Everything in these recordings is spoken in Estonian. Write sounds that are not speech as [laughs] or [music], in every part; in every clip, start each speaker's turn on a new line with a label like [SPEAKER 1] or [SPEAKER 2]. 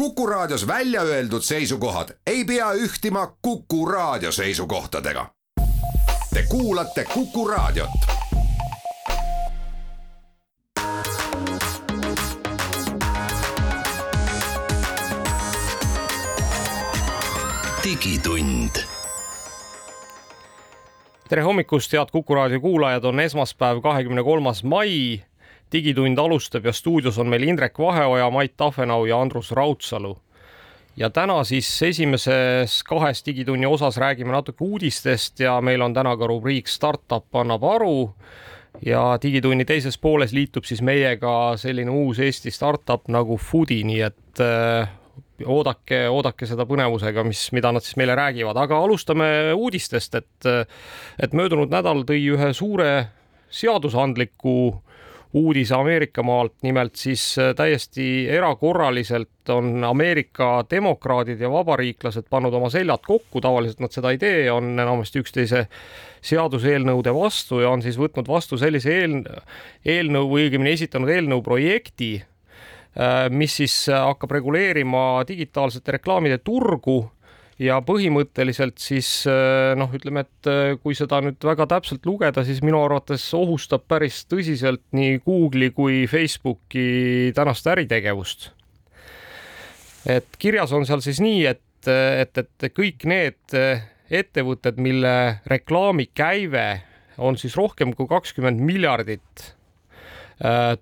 [SPEAKER 1] Kuku Raadios välja öeldud seisukohad ei pea ühtima Kuku Raadio seisukohtadega. Te kuulate Kuku Raadiot.
[SPEAKER 2] digitund
[SPEAKER 3] tere hommikust, head Kuku raadio kuulajad, on esmaspäev, kahekümne kolmas mai. Digitund alustab ja stuudios on meil Indrek Vaheoja, Mait Tafenau ja Andrus Raudsalu. ja täna siis esimeses kahes Digitunni osas räägime natuke uudistest ja meil on täna ka rubriik Startup annab aru. ja Digitunni teises pooles liitub siis meiega selline uus Eesti startup nagu Foodi, nii et äh, oodake, oodake seda põnevusega, mis, mida nad siis meile räägivad, aga alustame uudistest, et, et möödunud nädal tõi ühe suure seadusandliku uudise Ameerika maalt, nimelt siis täiesti erakorraliselt on Ameerika demokraadid ja vabariiklased pannud oma seljad kokku, tavaliselt nad seda ei tee, on enamasti üksteise seaduseelnõude vastu ja on siis võtnud vastu sellise eelnõu, eelnõu või õigemini esitanud eelnõu projekti Äh, mis siis äh, hakkab reguleerima digitaalsete reklaamide turgu ja põhimõtteliselt siis äh, noh, ütleme, et kui seda nüüd väga täpselt lugeda, siis minu arvates ohustab päris tõsiselt nii Google'i kui Facebooki tänast äritegevust. et kirjas on seal siis nii, et, et, et kõik need ettevõtted, mille reklaamikäive on siis rohkem kui kakskümmend miljardit Äh,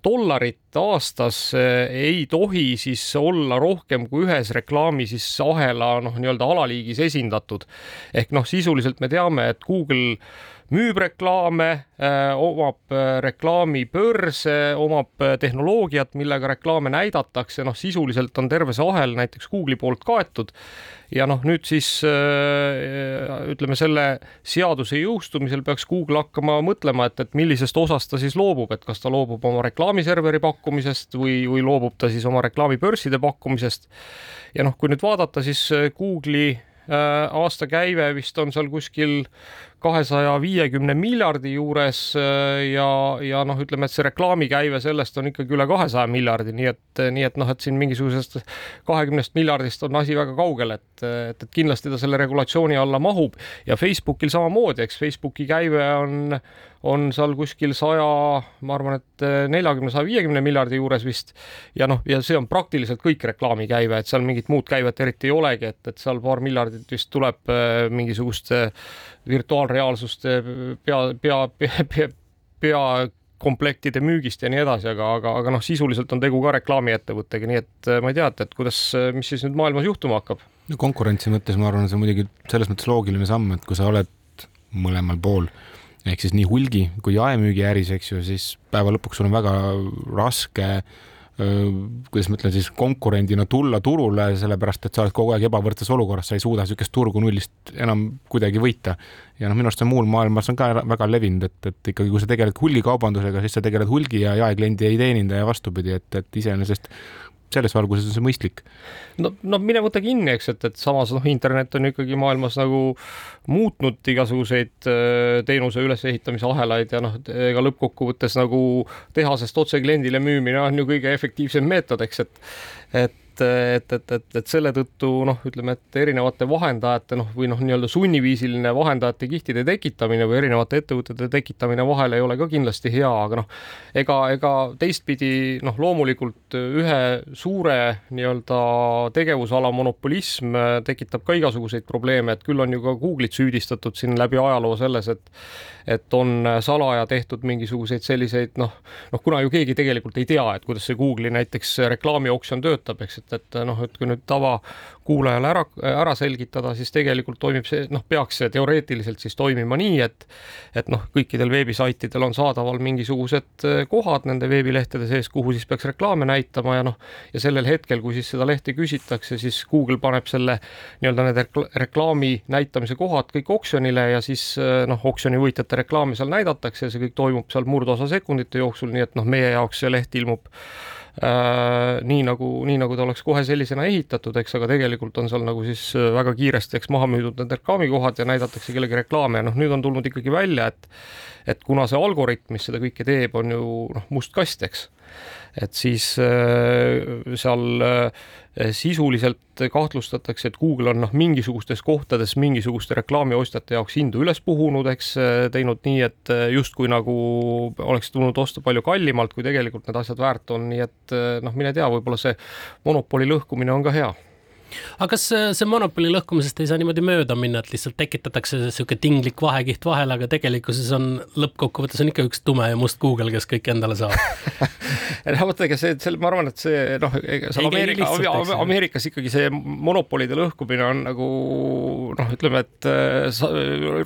[SPEAKER 3] dollarit aastas äh, ei tohi siis olla rohkem kui ühes reklaami siis ahela noh, nii-öelda alaliigis esindatud. ehk noh, sisuliselt me teame, et Google müüb reklaame, äh, omab reklaamibörse, omab tehnoloogiat, millega reklaame näidatakse, noh, sisuliselt on terve see ahel näiteks Google'i poolt kaetud. Ja noh, nüüd siis äh, ütleme selle seaduse jõustumisel peaks Google hakkama mõtlema, et, et millisest osast ta siis loobub, et kas ta loobub oma reklaamiserveri pakkumisest või, või loobub ta siis oma reklaamibörside pakkumisest. ja noh, kui nüüd vaadata, siis Google'i äh, aastakäive vist on seal kuskil kahesaja viiekümne miljardi juures äh, ja, ja noh, ütleme, et see reklaamikäive sellest on ikkagi üle kahesaja miljardi, nii et, nii et noh, et siin mingisugusest kahekümnest miljardist on asi väga kaugel, et, et, et kindlasti ta selle regulatsiooni alla mahub. Ja Facebookil samamoodi, eks Facebooki käive on, on seal kuskil saja, ma arvan, et neljakümne, saja viiekümne miljardi juures vist. ja noh, ja see on praktiliselt kõik reklaamikäive, et seal mingit muud käivet eriti ei olegi, et, et seal paar miljardit vist tuleb äh, mingisuguste virtuaalreaalsuste pea, pea, pea, pea, pea komplektide müügist ja nii edasi, aga, aga, aga noh, sisuliselt on tegu ka reklaamiettevõttega, nii et äh, ma ei tea, et, et kuidas, äh, mis siis nüüd maailmas juhtuma hakkab.
[SPEAKER 4] no konkurentsi mõttes ma arvan, see on muidugi selles mõttes loogiline samm, et kui sa oled mõlemal pool ehk siis nii hulgi kui jaemüügiäris, eks ju, siis päeva lõpuks sul on väga raske kuidas ma ütlen siis konkurendina tulla turule, sellepärast et sa oled kogu aeg ebavõrdses olukorras, sa ei suuda niisugust turgu nullist enam kuidagi võita. ja noh, minu arust see muul maailmas on ka väga levinud, et, et ikkagi, kui sa tegeled hulgikaubandusega, siis sa tegeled hulgi ja jaekliendi ei teeninda ja vastupidi, et, et iseenesest selles valguses on see mõistlik.
[SPEAKER 3] no, no mine võta kinni, eks, et, et samas noh, internet on ikkagi maailmas nagu muutnud igasuguseid äh, teenuse ülesehitamise ahelaid ja noh, ega lõppkokkuvõttes nagu tehasest otse kliendile müümine on ju kõige efektiivsem meetod, eks, et et et, et, et, et selle tõttu noh, ütleme, et erinevate vahendajate noh, või noh, nii-öelda sunniviisiline vahendajate kihtide tekitamine või erinevate ettevõtete tekitamine vahele ei ole ka kindlasti hea, aga noh, ega, ega teistpidi noh, loomulikult ühe suure nii-öelda tegevusala monopolism tekitab ka igasuguseid probleeme, et küll on ju ka Google'it süüdistatud siin läbi ajaloo selles, et et on salaja tehtud mingisuguseid selliseid noh, noh, kuna ju keegi tegelikult ei tea, et kuidas see Google'i näiteks reklaamioksjon töötab, eks, et, et noh, et kui nüüd tavakuulajale ära, ära selgitada, siis tegelikult toimib see, noh, peaks see teoreetiliselt siis toimima nii, et et noh, kõikidel veebisaitidel on saadaval mingisugused kohad nende veebilehtede sees, kuhu siis peaks reklaame näitama ja noh, ja sellel hetkel, kui siis seda lehte küsitakse, siis Google paneb selle nii-öelda need reklaami näitamise kohad kõik oksjonile ja siis noh, oksjoni võitjate reklaame seal näidatakse ja see kõik toimub seal murdosa sekundite jooksul, nii et noh, meie jaoks see leht ilmub äh, nii nagu, nii nagu ta oleks kohe sellisena ehitatud, eks, aga tegelikult on seal nagu siis äh, väga kiiresti, eks, maha müüdud need reklaamikohad ja näidatakse kellegi reklaame ja noh, nüüd on tulnud ikkagi välja, et et kuna see algoritm, mis seda kõike teeb, on ju noh, must kast, eks. Et siis äh, seal äh, sisuliselt kahtlustatakse, et Google on noh, mingisugustes kohtades mingisuguste reklaamiostjate jaoks hindu üles puhunud, eks teinud nii, et justkui nagu oleks tulnud osta palju kallimalt, kui tegelikult need asjad väärt on, nii et noh, mine tea, võib-olla see monopoli lõhkumine on ka hea
[SPEAKER 2] aga kas see monopoli lõhkumisest ei saa niimoodi mööda minna, et lihtsalt tekitatakse niisugune tinglik vahekiht vahele, aga tegelikkuses on lõppkokkuvõttes on ikka üks tume ja must Google, kes kõik endale saab? [laughs]
[SPEAKER 3] No vot, ega see, see, ma arvan, et see noh, seal Ameerika, Ameerikas ikkagi see monopolide lõhkumine on nagu noh, ütleme, et äh,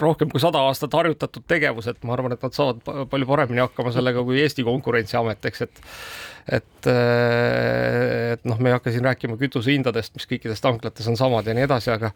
[SPEAKER 3] rohkem kui sada aastat harjutatud tegevus, et ma arvan, et nad saavad palju paremini hakkama sellega kui Eesti Konkurentsiamet, eks, et et, et noh, me ei hakka siin rääkima kütusehindadest, mis kõikides tanklates on samad ja nii edasi, aga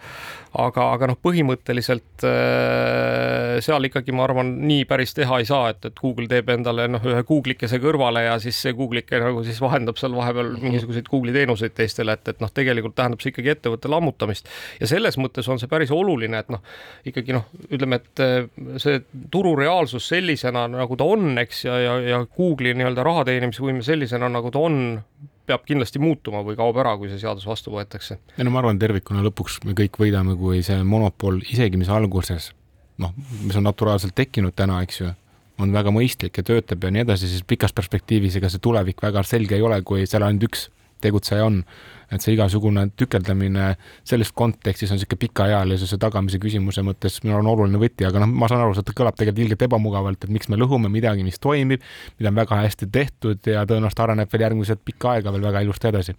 [SPEAKER 3] aga, aga noh, põhimõtteliselt äh, seal ikkagi ma arvan, nii päris teha ei saa, et, et Google teeb endale noh, ühe Google'ikese kõrvale ja siis see Google'ike nagu siis vahendab seal vahepeal mingisuguseid Google'i teenuseid teistele, et, et noh, tegelikult tähendab see ikkagi ettevõtte lammutamist. Ja selles mõttes on see päris oluline, et noh, ikkagi noh, ütleme, et äh, see turu reaalsus sellisena, nagu ta on, eks, ja, ja, ja Google'i nii-öelda raha teenimisvõime sellisena, sellisena, nagu ta on, peab kindlasti muutuma või kaob ära, kui see seadus vastu võetakse.
[SPEAKER 4] ei no ma arvan, tervikuna lõpuks me kõik võidame, kui see monopol, isegi mis alguses noh, mis on naturaalselt tekkinud täna, eks ju, on väga mõistlik ja töötab ja nii edasi, siis pikas perspektiivis ega see tulevik väga selge ei ole, kui seal ainult üks tegutseja on et see igasugune tükeldamine selles kontekstis on niisugune pikaealisuse tagamise küsimuse mõttes minu arvates oluline võti, aga noh, ma saan aru, see kõlab tegelikult ilgelt ebamugavalt, et miks me lõhume midagi, mis toimib, mida on väga hästi tehtud ja tõenäoliselt areneb veel järgmised pikka aega veel väga ilusti edasi.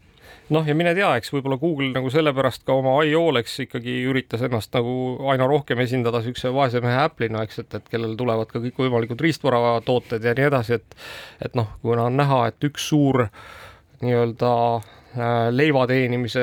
[SPEAKER 3] Noh, ja mine tea, eks võib-olla Google nagu sellepärast ka oma iOLeks ikkagi üritas ennast nagu aina rohkem esindada niisuguse vaese mehe Apple'ina, eks, et, et kellel tulevad ka kõikvõimalikud riistvaratooted ja nii edasi, et et noh, kuna on näha, et üks suur nii-öelda leiva teenimise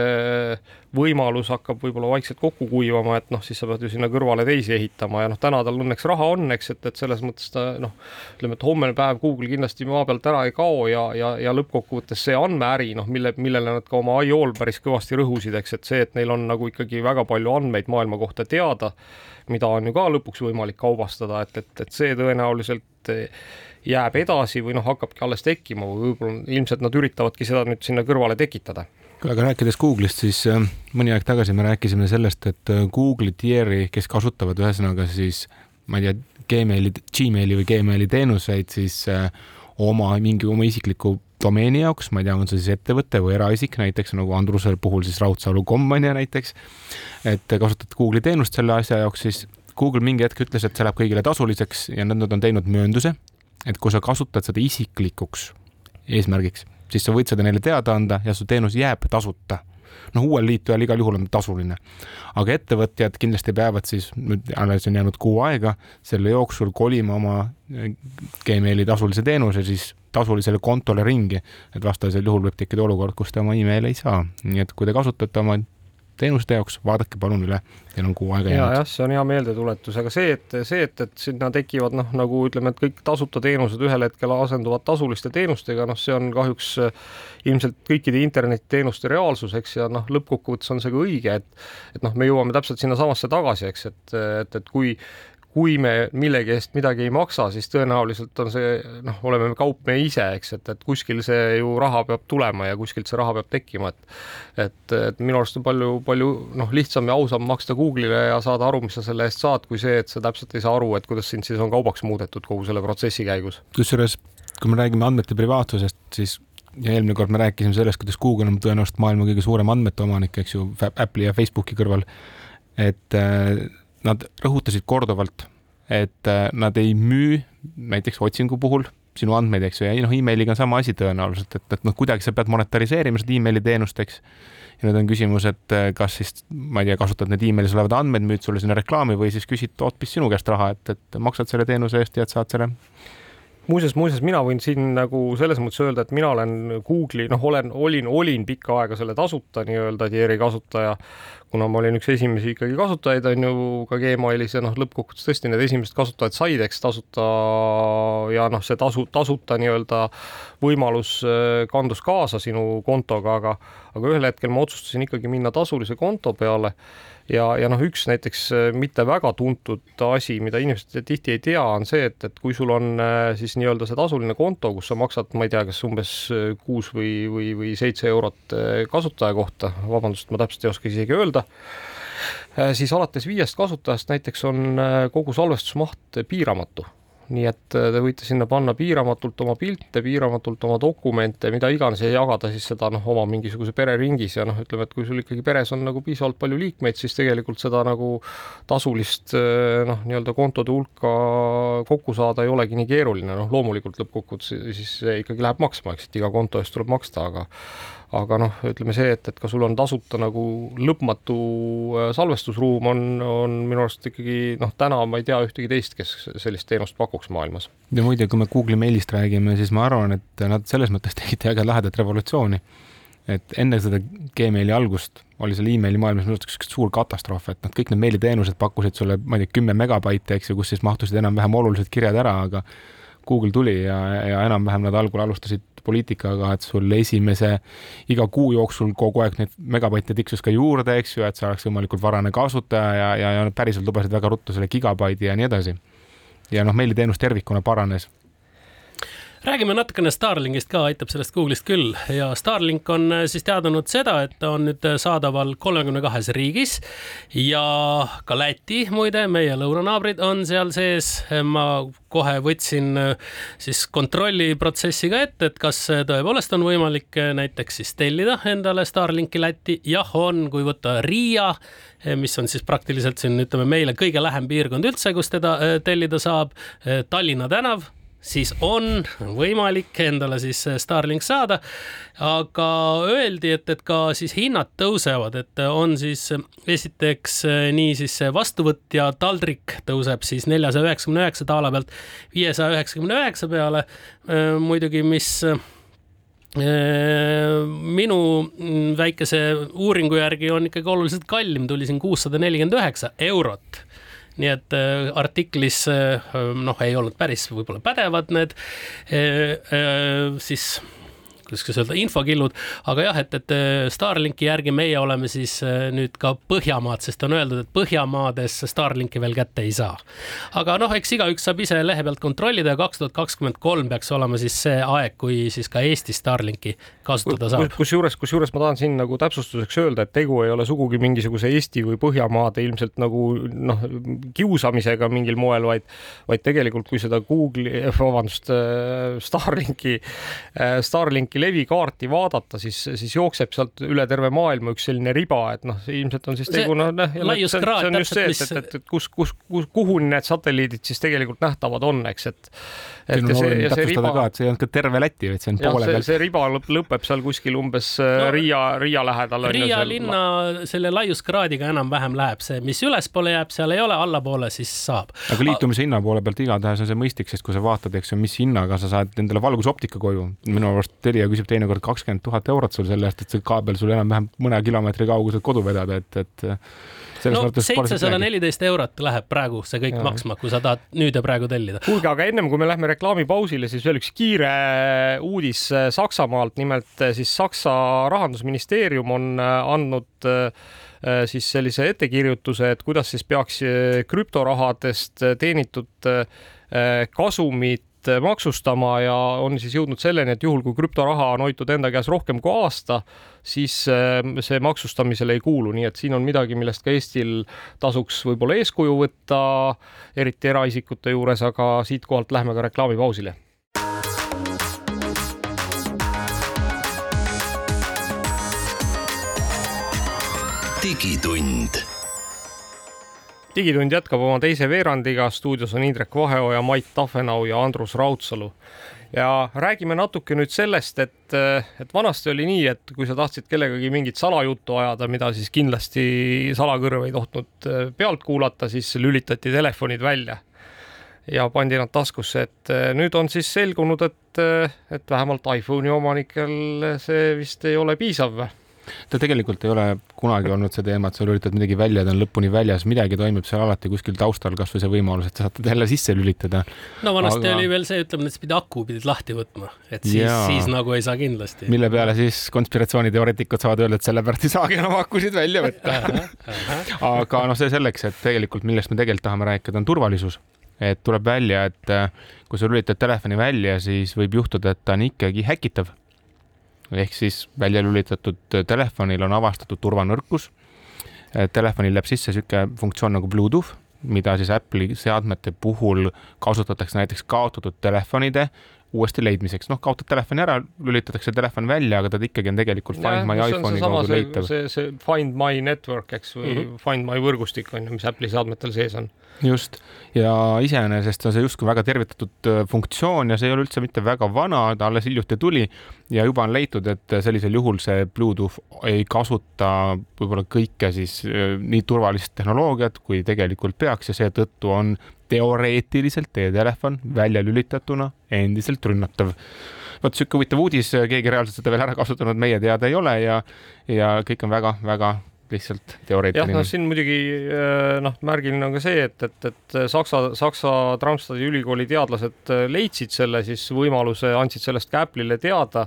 [SPEAKER 3] võimalus hakkab võib-olla vaikselt kokku kuivama, et noh, siis sa pead ju sinna kõrvale teisi ehitama ja noh, täna tal õnneks raha on, eks, et, et selles mõttes ta noh, ütleme, et homne päev Google kindlasti maa pealt ära ei kao ja, ja, ja lõppkokkuvõttes see andmeäri, noh, mille, millele nad ka oma IO-l päris kõvasti rõhusid, eks, et see, et neil on nagu ikkagi väga palju andmeid maailma kohta teada, mida on ju ka lõpuks võimalik kaubastada, et, et, et see tõenäoliselt jääb edasi või noh, hakkabki alles tekkima või võib-olla ilmselt nad üritavadki seda nüüd sinna kõrvale tekitada.
[SPEAKER 4] Kuule, aga rääkides Google'ist, siis äh, mõni aeg tagasi me rääkisime sellest, et äh, Google'i tier'i, kes kasutavad ühesõnaga siis ma ei tea, Gmaili, Gmaili või Gmaili teenuseid siis äh, oma mingi oma isikliku domeeni jaoks, ma ei tea, on see siis ettevõte või eraisik, näiteks nagu Andruse puhul siis raudsalu.com on ju näiteks, et kasutad Google'i teenust selle asja jaoks, siis Google mingi hetk ütles, et see läheb kõigile tasuliseks ja nad on teinud möönduse, et kui sa kasutad seda isiklikuks eesmärgiks, siis sa võid seda neile teada anda ja su teenus jääb tasuta. noh, uuel liitujal igal juhul on tasuline, aga ettevõtjad kindlasti peavad siis, nüüd alles on jäänud kuu aega, selle jooksul kolima oma eh, Gmaili tasulise teenuse siis tasulisele kontole ringi, et vastasel juhul võib tekkida olukord, kus te oma emaili ei saa, nii et kui te kasutate oma teenuste jaoks, vaadake palun üle, teil on kuu aega
[SPEAKER 3] jäänud. jah, see on hea meeldetuletus, aga see, et see, et, et sinna tekivad noh, nagu ütleme, et kõik tasuta teenused ühel hetkel asenduvad tasuliste teenustega, noh, see on kahjuks äh, ilmselt kõikide internetiteenuste reaalsus, eks, ja noh, lõppkokkuvõttes on see ka õige, et et noh, me jõuame täpselt sinnasamasse tagasi, eks, et, et, et kui kui me millegi eest midagi ei maksa, siis tõenäoliselt on see noh, oleme me kaup me ise, eks, et, et kuskil see ju raha peab tulema ja kuskilt see raha peab tekkima, et et, et minu arust on palju, palju noh, lihtsam ja ausam maksta Google'ile ja saada aru, mis sa selle eest saad, kui see, et sa täpselt ei saa aru, et kuidas sind siis on kaubaks muudetud kogu selle protsessi käigus.
[SPEAKER 4] kusjuures, kui me räägime andmete privaatsusest, siis ja eelmine kord me rääkisime sellest, kuidas Google on tõenäoliselt maailma kõige suurem andmete omanik, eks ju, Apple'i ja Facebooki kõrval. et äh, nad rõhutasid korduvalt, et äh, nad ei müü näiteks otsingu puhul sinu andmeid, eks ju, ja noh, emailiga on sama asi tõenäoliselt, et, et noh, kuidagi sa pead monetariseerima seda emaili teenust, eks. ja nüüd on küsimus, et äh, kas siis, ma ei tea, kasutad need emailis olevad andmed, müüd sulle sinna reklaami või siis küsid hoopis sinu käest raha, et, et maksad selle teenuse eest ja et saad selle
[SPEAKER 3] muuseas, muuseas, mina võin siin nagu selles mõttes öelda, et mina olen Google'i, noh, olen, olin, olin pikka aega selle tasuta nii-öelda Tieri kasutaja, kuna ma olin üks esimesi ikkagi kasutajaid, on ju, ka Gmailis ja noh, lõppkokkuvõttes tõesti need esimesed kasutajad said, eks tasuta ja noh, see tasu, tasuta nii-öelda võimalus äh, kandus kaasa sinu kontoga, aga aga ühel hetkel ma otsustasin ikkagi minna tasulise konto peale ja, ja noh, üks näiteks äh, mitte väga tuntud asi, mida inimesed tihti ei tea, on see, et, et kui sul on äh, siis nii-öelda see tasuline konto, kus sa maksad, ma ei tea, kas umbes äh, kuus või, või, või seitse eurot kasutaja kohta, vabandust, ma täpselt ei oska isegi öelda, siis alates viiest kasutajast näiteks on kogu salvestusmaht piiramatu nii et äh, te võite sinna panna piiramatult oma pilte, piiramatult oma dokumente, mida iganes ja jagada siis seda noh, oma mingisuguse pereringis ja noh, ütleme, et kui sul ikkagi peres on nagu piisavalt palju liikmeid, siis tegelikult seda nagu tasulist äh, noh, nii-öelda kontode hulka kokku saada ei olegi nii keeruline, noh loomulikult lõppkokkuvõttes siis see ikkagi läheb maksma, eks, et iga konto eest tuleb maksta, aga aga noh, ütleme see, et, et ka sul on tasuta nagu lõpmatu äh, salvestusruum on, on minu arust ikkagi noh, täna ma ei tea ühtegi teist, kes sellist teenust pakuks maailmas.
[SPEAKER 4] ja muide, kui me Google'i meilist räägime, siis ma arvan, et nad selles mõttes [laughs] tegid väga lahedat revolutsiooni. et enne seda Gmaili algust oli seal emaili maailmas minu arust üks suur katastroof, et nad kõik need meiliteenused pakkusid sulle, ma ei tea, kümme megabaiti, eks ju, kus siis mahtusid enam-vähem olulised kirjad ära, aga Google tuli ja, ja enam-vähem nad algul alustasid poliitikaga, et sul esimese iga kuu jooksul kogu aeg neid megabaite tiksus ka juurde, eks ju, et sa oleks võimalikult varane kasutaja ja, ja, ja päriselt lubasid väga ruttu selle gigabaidi ja nii edasi. ja noh, meiliteenus tervikuna paranes
[SPEAKER 2] räägime natukene Starlinkist ka, aitab sellest Google'ist küll ja Starlink on äh, siis teadanud seda, et ta on nüüd äh, saadaval kolmekümne kahes riigis ja ka Läti muide, meie lõunanaabrid on seal sees. ma kohe võtsin äh, siis kontrolliprotsessi ka ette, et kas tõepoolest on võimalik näiteks siis tellida endale Starlinki Lätti. jah, on, kui võtta Riia mis on siis praktiliselt siin ütleme meile kõige lähem piirkond üldse, kus teda tellida saab. Tallinna tänav siis on võimalik endale siis Starlink saada. aga öeldi, et, et ka siis hinnad tõusevad, et on siis esiteks nii siis see vastuvõtja taldrik tõuseb siis neljasaja üheksakümne üheksa daala pealt viiesaja üheksakümne üheksa peale. muidugi, mis minu väikese uuringu järgi on ikkagi oluliselt kallim, tuli siin kuussada nelikümmend üheksa eurot nii et äh, artiklis äh, noh, ei olnud päris võib-olla pädevad need äh, siis kuidas öelda, infokillud, aga jah, et, et äh, Starlinki järgi meie oleme siis äh, nüüd ka Põhjamaad, sest on öeldud, et Põhjamaades Starlinki veel kätte ei saa. aga noh, eks igaüks saab ise lehe pealt kontrollida ja kaks tuhat kakskümmend kolm peaks olema siis see aeg, kui siis ka Eesti Starlinki kasutada saab.
[SPEAKER 3] kusjuures, kusjuures ma tahan siin nagu täpsustuseks öelda, et tegu ei ole sugugi mingisuguse Eesti või Põhjamaade ilmselt nagu noh, kiusamisega mingil moel, vaid, vaid tegelikult, kui seda Google'i, vabandust, äh, Starlinki, Starlinki Starlinki levikaarti vaadata, siis, siis jookseb sealt üle terve maailma üks selline riba, et noh, ilmselt on siis tegu noh, noh, see on just see, et, et, et, kus, kus, kus, kuhu need satelliidid siis tegelikult nähtavad on, eks, et
[SPEAKER 4] siin on oluline täpsustada riba... ka, et see ei olnud ka terve Läti, vaid see on poole peal.
[SPEAKER 3] see riba lõp, lõpeb seal kuskil umbes äh, no, Riia, Riia lähedal.
[SPEAKER 2] Riia linna selle laiuskraadiga enam-vähem läheb see, mis ülespoole jääb, seal ei ole, allapoole siis saab.
[SPEAKER 4] aga liitumise hinna poole pealt igatahes on see mõistlik, sest kui sa vaatad, eks ju, mis hinnaga sa saad endale valgusoptika koju, minu arust Telia küsib teinekord kakskümmend tuhat eurot sul selle eest, et see kaabel sul enam-vähem mõne kilomeetri kauguselt kodu vedada, et, et
[SPEAKER 2] no seitsesada neliteist eurot läheb praegu see kõik ja. maksma, kui sa tahad nüüd ja praegu tellida.
[SPEAKER 3] kuulge, aga ennem kui me lähme reklaamipausile, siis veel üks kiire uudis äh, Saksamaalt, nimelt äh, siis Saksa rahandusministeerium on äh, andnud siis sellise ettekirjutuse, et kuidas siis peaks krüptorahadest teenitud kasumit Äh, maksustama ja on siis jõudnud selleni, et juhul kui krüptoraha on hoitud enda käes rohkem kui aasta, siis äh, see maksustamisele ei kuulu, nii et siin on midagi, millest ka Eestil tasuks võib-olla eeskuju võtta, eriti eraisikute juures, aga siitkohalt lähme ka reklaamipausile.
[SPEAKER 1] Digitund
[SPEAKER 3] digitund jätkab oma teise veerandiga, stuudios on Indrek Vaheoja, Mait Tafenau ja Andrus Raudsalu. ja räägime natuke nüüd sellest, et, et vanasti oli nii, et kui sa tahtsid kellegagi mingit salajuttu ajada, mida siis kindlasti salakõrv ei tohtnud äh, pealt kuulata, siis lülitati telefonid välja. Ja pandi nad taskusse, et äh, nüüd on siis selgunud, et, äh, et vähemalt iPhone'i omanikel see vist ei ole piisav
[SPEAKER 4] ta tegelikult ei ole kunagi olnud see teema, et sa lülitad midagi välja, ta on lõpuni väljas, midagi toimub seal alati kuskil taustal, kasvõi see võimalus, et sa saad teda jälle sisse lülitada.
[SPEAKER 2] no vanasti Aga... oli veel see, ütleme, et sa pidid aku pidid lahti võtma, et siis, siis nagu ei saa kindlasti.
[SPEAKER 4] mille peale siis konspiratsiooniteoreetikud saavad öelda, et sellepärast ei saagi enam akusid välja võtta. Aga noh, see selleks, et tegelikult millest me tegelikult tahame rääkida, on turvalisus. Et tuleb välja, et äh, kui sa lülitad telefoni välja, siis võib juhtuda, et ta on ikkagi häkitav ehk siis välja lülitatud telefonil on avastatud turvanõrkus. Telefonil läheb sisse niisugune funktsioon nagu Bluetooth, mida siis Apple'i seadmete puhul kasutatakse näiteks kaotatud telefonide uuesti leidmiseks, noh, kaotad telefoni ära, lülitatakse telefon välja, aga ta ikkagi on tegelikult Find ja, My iPhone'i kaudu leitav.
[SPEAKER 3] see, see Find My network, eks, või mm -hmm. Find My võrgustik on ju, mis Apple'i seadmetel sees on
[SPEAKER 4] just, ja iseenesest on see justkui väga tervitatud äh, funktsioon ja see ei ole üldse mitte väga vana, ta alles hiljuti tuli ja juba on leitud, et sellisel juhul see Bluetooth ei kasuta võib-olla kõike siis äh, nii turvalist tehnoloogiat, kui tegelikult peaks ja seetõttu on teoreetiliselt teie telefon välja lülitatuna endiselt rünnatav vot sihuke huvitav uudis, keegi reaalselt seda veel ära kasutanud meie teada ei ole ja, ja kõik on väga-väga lihtsalt teoreetiline.
[SPEAKER 3] jah, noh, siin muidugi äh, noh, märgiline on ka see, et, et, et Saksa, Saksa Darmstadti ülikooli teadlased äh, leidsid selle siis võimaluse, andsid sellest ka Apple'ile teada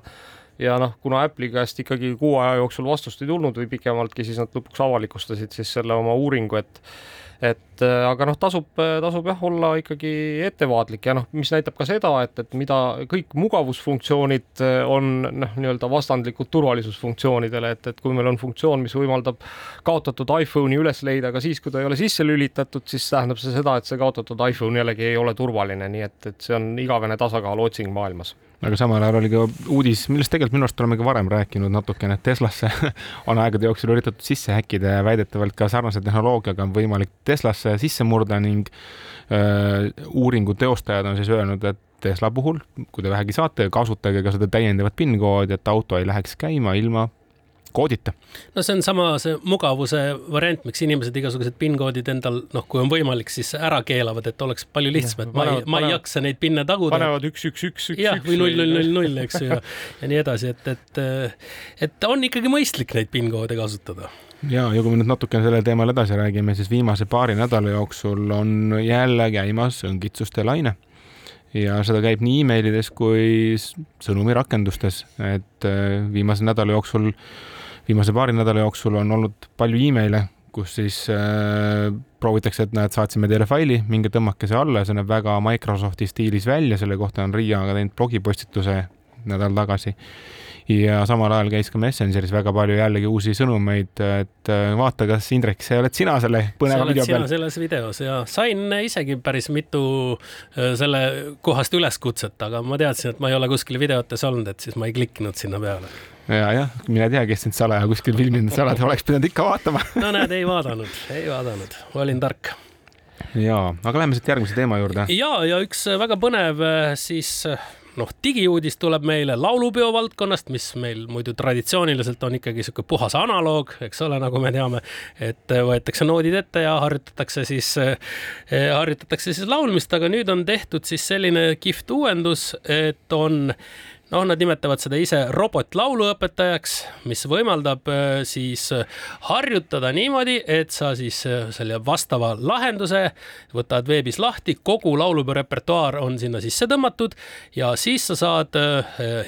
[SPEAKER 3] ja noh, kuna Apple'i käest ikkagi kuu aja jooksul vastust ei tulnud või pikemaltki, siis nad lõpuks avalikustasid siis selle oma uuringu, et et äh, aga noh, tasub, tasub jah, olla ikkagi ettevaatlik ja noh, mis näitab ka seda, et, et mida kõik mugavusfunktsioonid äh, on noh, nii-öelda vastandlikud turvalisusfunktsioonidele, et, et kui meil on funktsioon, mis võimaldab kaotatud iPhone'i üles leida ka siis, kui ta ei ole sisse lülitatud, siis tähendab see seda, et see kaotatud iPhone jällegi ei ole turvaline, nii et, et see on igavene tasakaaluotsing maailmas
[SPEAKER 4] aga samal ajal oli ka uudis, millest tegelikult minu arust oleme ka varem rääkinud natukene, et Teslasse [laughs] on aegade jooksul üritatud sisse häkkida ja väidetavalt ka sarnase tehnoloogiaga on võimalik Teslasse sisse murda ning öö, uuringu teostajad on siis öelnud, et Tesla puhul, kui te vähegi saate, kasutage ka seda täiendavat PIN koodi, et auto ei läheks käima ilma koodita.
[SPEAKER 2] no see on sama see mugavuse variant, miks inimesed igasugused PIN-koodid endal noh, kui on võimalik, siis ära keelavad, et oleks palju lihtsam, et ma ei, ma ei jaksa neid PIN-e taguda.
[SPEAKER 3] panevad üks, üks, üks, üks.
[SPEAKER 2] jah, või null, null, null, null, eks ju, ja, ja nii edasi, et, et, et on ikkagi mõistlik neid PIN-koode kasutada
[SPEAKER 4] ja, ja kui me nüüd natukene sellel teemal edasi räägime, siis viimase paari nädala jooksul on jälle käimas õngitsuste laine ja seda käib nii emailides kui sõnumirakendustes, et äh, viimase nädala jooksul viimase paari nädala jooksul on olnud palju emaile, kus siis äh, proovitakse, et näed, saatsime teile faili, minge tõmmake see alla ja see näeb väga Microsofti stiilis välja, selle kohta on Riia ka teinud blogipostituse nädal tagasi ja samal ajal käis ka Messengeris väga palju jällegi uusi sõnumeid, et äh, vaata, kas Indrek, see oled sina selle põneva video peal.
[SPEAKER 2] selles videos ja sain isegi päris mitu äh, selle kohast üleskutset, aga ma teadsin, et ma ei ole kuskil videotes olnud, et siis ma ei klikkinud sinna peale.
[SPEAKER 4] Ja jah, mine tea, kes sind salaja kuskil filminud sa oled, oleks pidanud ikka vaatama. [laughs]
[SPEAKER 2] No näed, ei vaadanud, ei vaadanud, olin tark.
[SPEAKER 4] Ja, aga lähme siit järgmise teema juurde.
[SPEAKER 2] ja, ja üks väga põnev äh, siis noh, digiuudis tuleb meile laulupeo valdkonnast, mis meil muidu traditsiooniliselt on ikkagi niisugune puhas analoog, eks ole, nagu me teame, et võetakse noodid ette ja harjutatakse siis, harjutatakse siis laulmist, aga nüüd on tehtud siis selline kihvt uuendus, et on noh, nad nimetavad seda ise robotlauluõpetajaks, mis võimaldab äh, siis äh, harjutada niimoodi, et sa siis äh, selle vastava lahenduse võtad veebis lahti, kogu laulupeo repertuaar on sinna sisse tõmmatud ja siis sa saad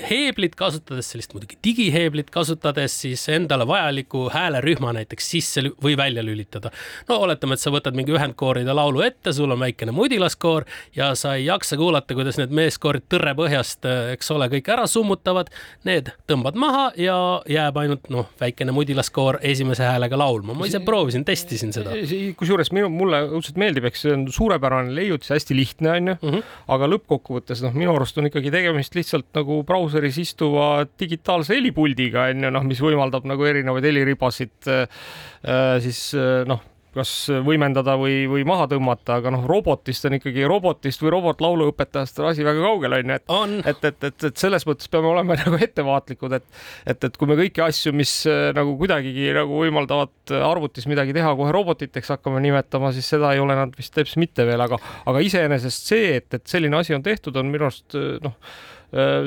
[SPEAKER 2] heeblit kasutades, sellist muidugi digiheeblit kasutades siis endale vajaliku häälerühma näiteks sisse või välja lülitada. no oletame, et sa võtad mingi ühendkooride laulu ette, sul on väikene mudilaskoor ja sa ei jaksa kuulata, kuidas need meeskoorid tõrre põhjast, eks ole, kõik ära summutavad, need tõmbad maha ja jääb ainult noh, väikene mudilaskoor esimese häälega laulma. ma ise proovisin, testisin seda.
[SPEAKER 3] kusjuures minu, mulle õudselt meeldib, eks see on suurepärane leiutis, hästi lihtne onju mm, -hmm. aga lõppkokkuvõttes noh, minu arust on ikkagi tegemist lihtsalt nagu brauseris istuva digitaalse helipuldiga onju, noh, mis võimaldab nagu erinevaid heliribasid äh, siis äh, noh kas võimendada või, või maha tõmmata, aga noh, robotist on ikkagi robotist või robotlauluõpetajast on asi väga kaugel onju, et et, et, et, et selles mõttes peame olema [laughs] nagu ettevaatlikud, et et, et kui me kõiki asju, mis äh, nagu kuidagigi nagu võimaldavad arvutis midagi teha, kohe robotiteks hakkame nimetama, siis seda ei ole nad vist teps mitte veel, aga aga iseenesest see, et, et selline asi on tehtud, on minu arust äh, noh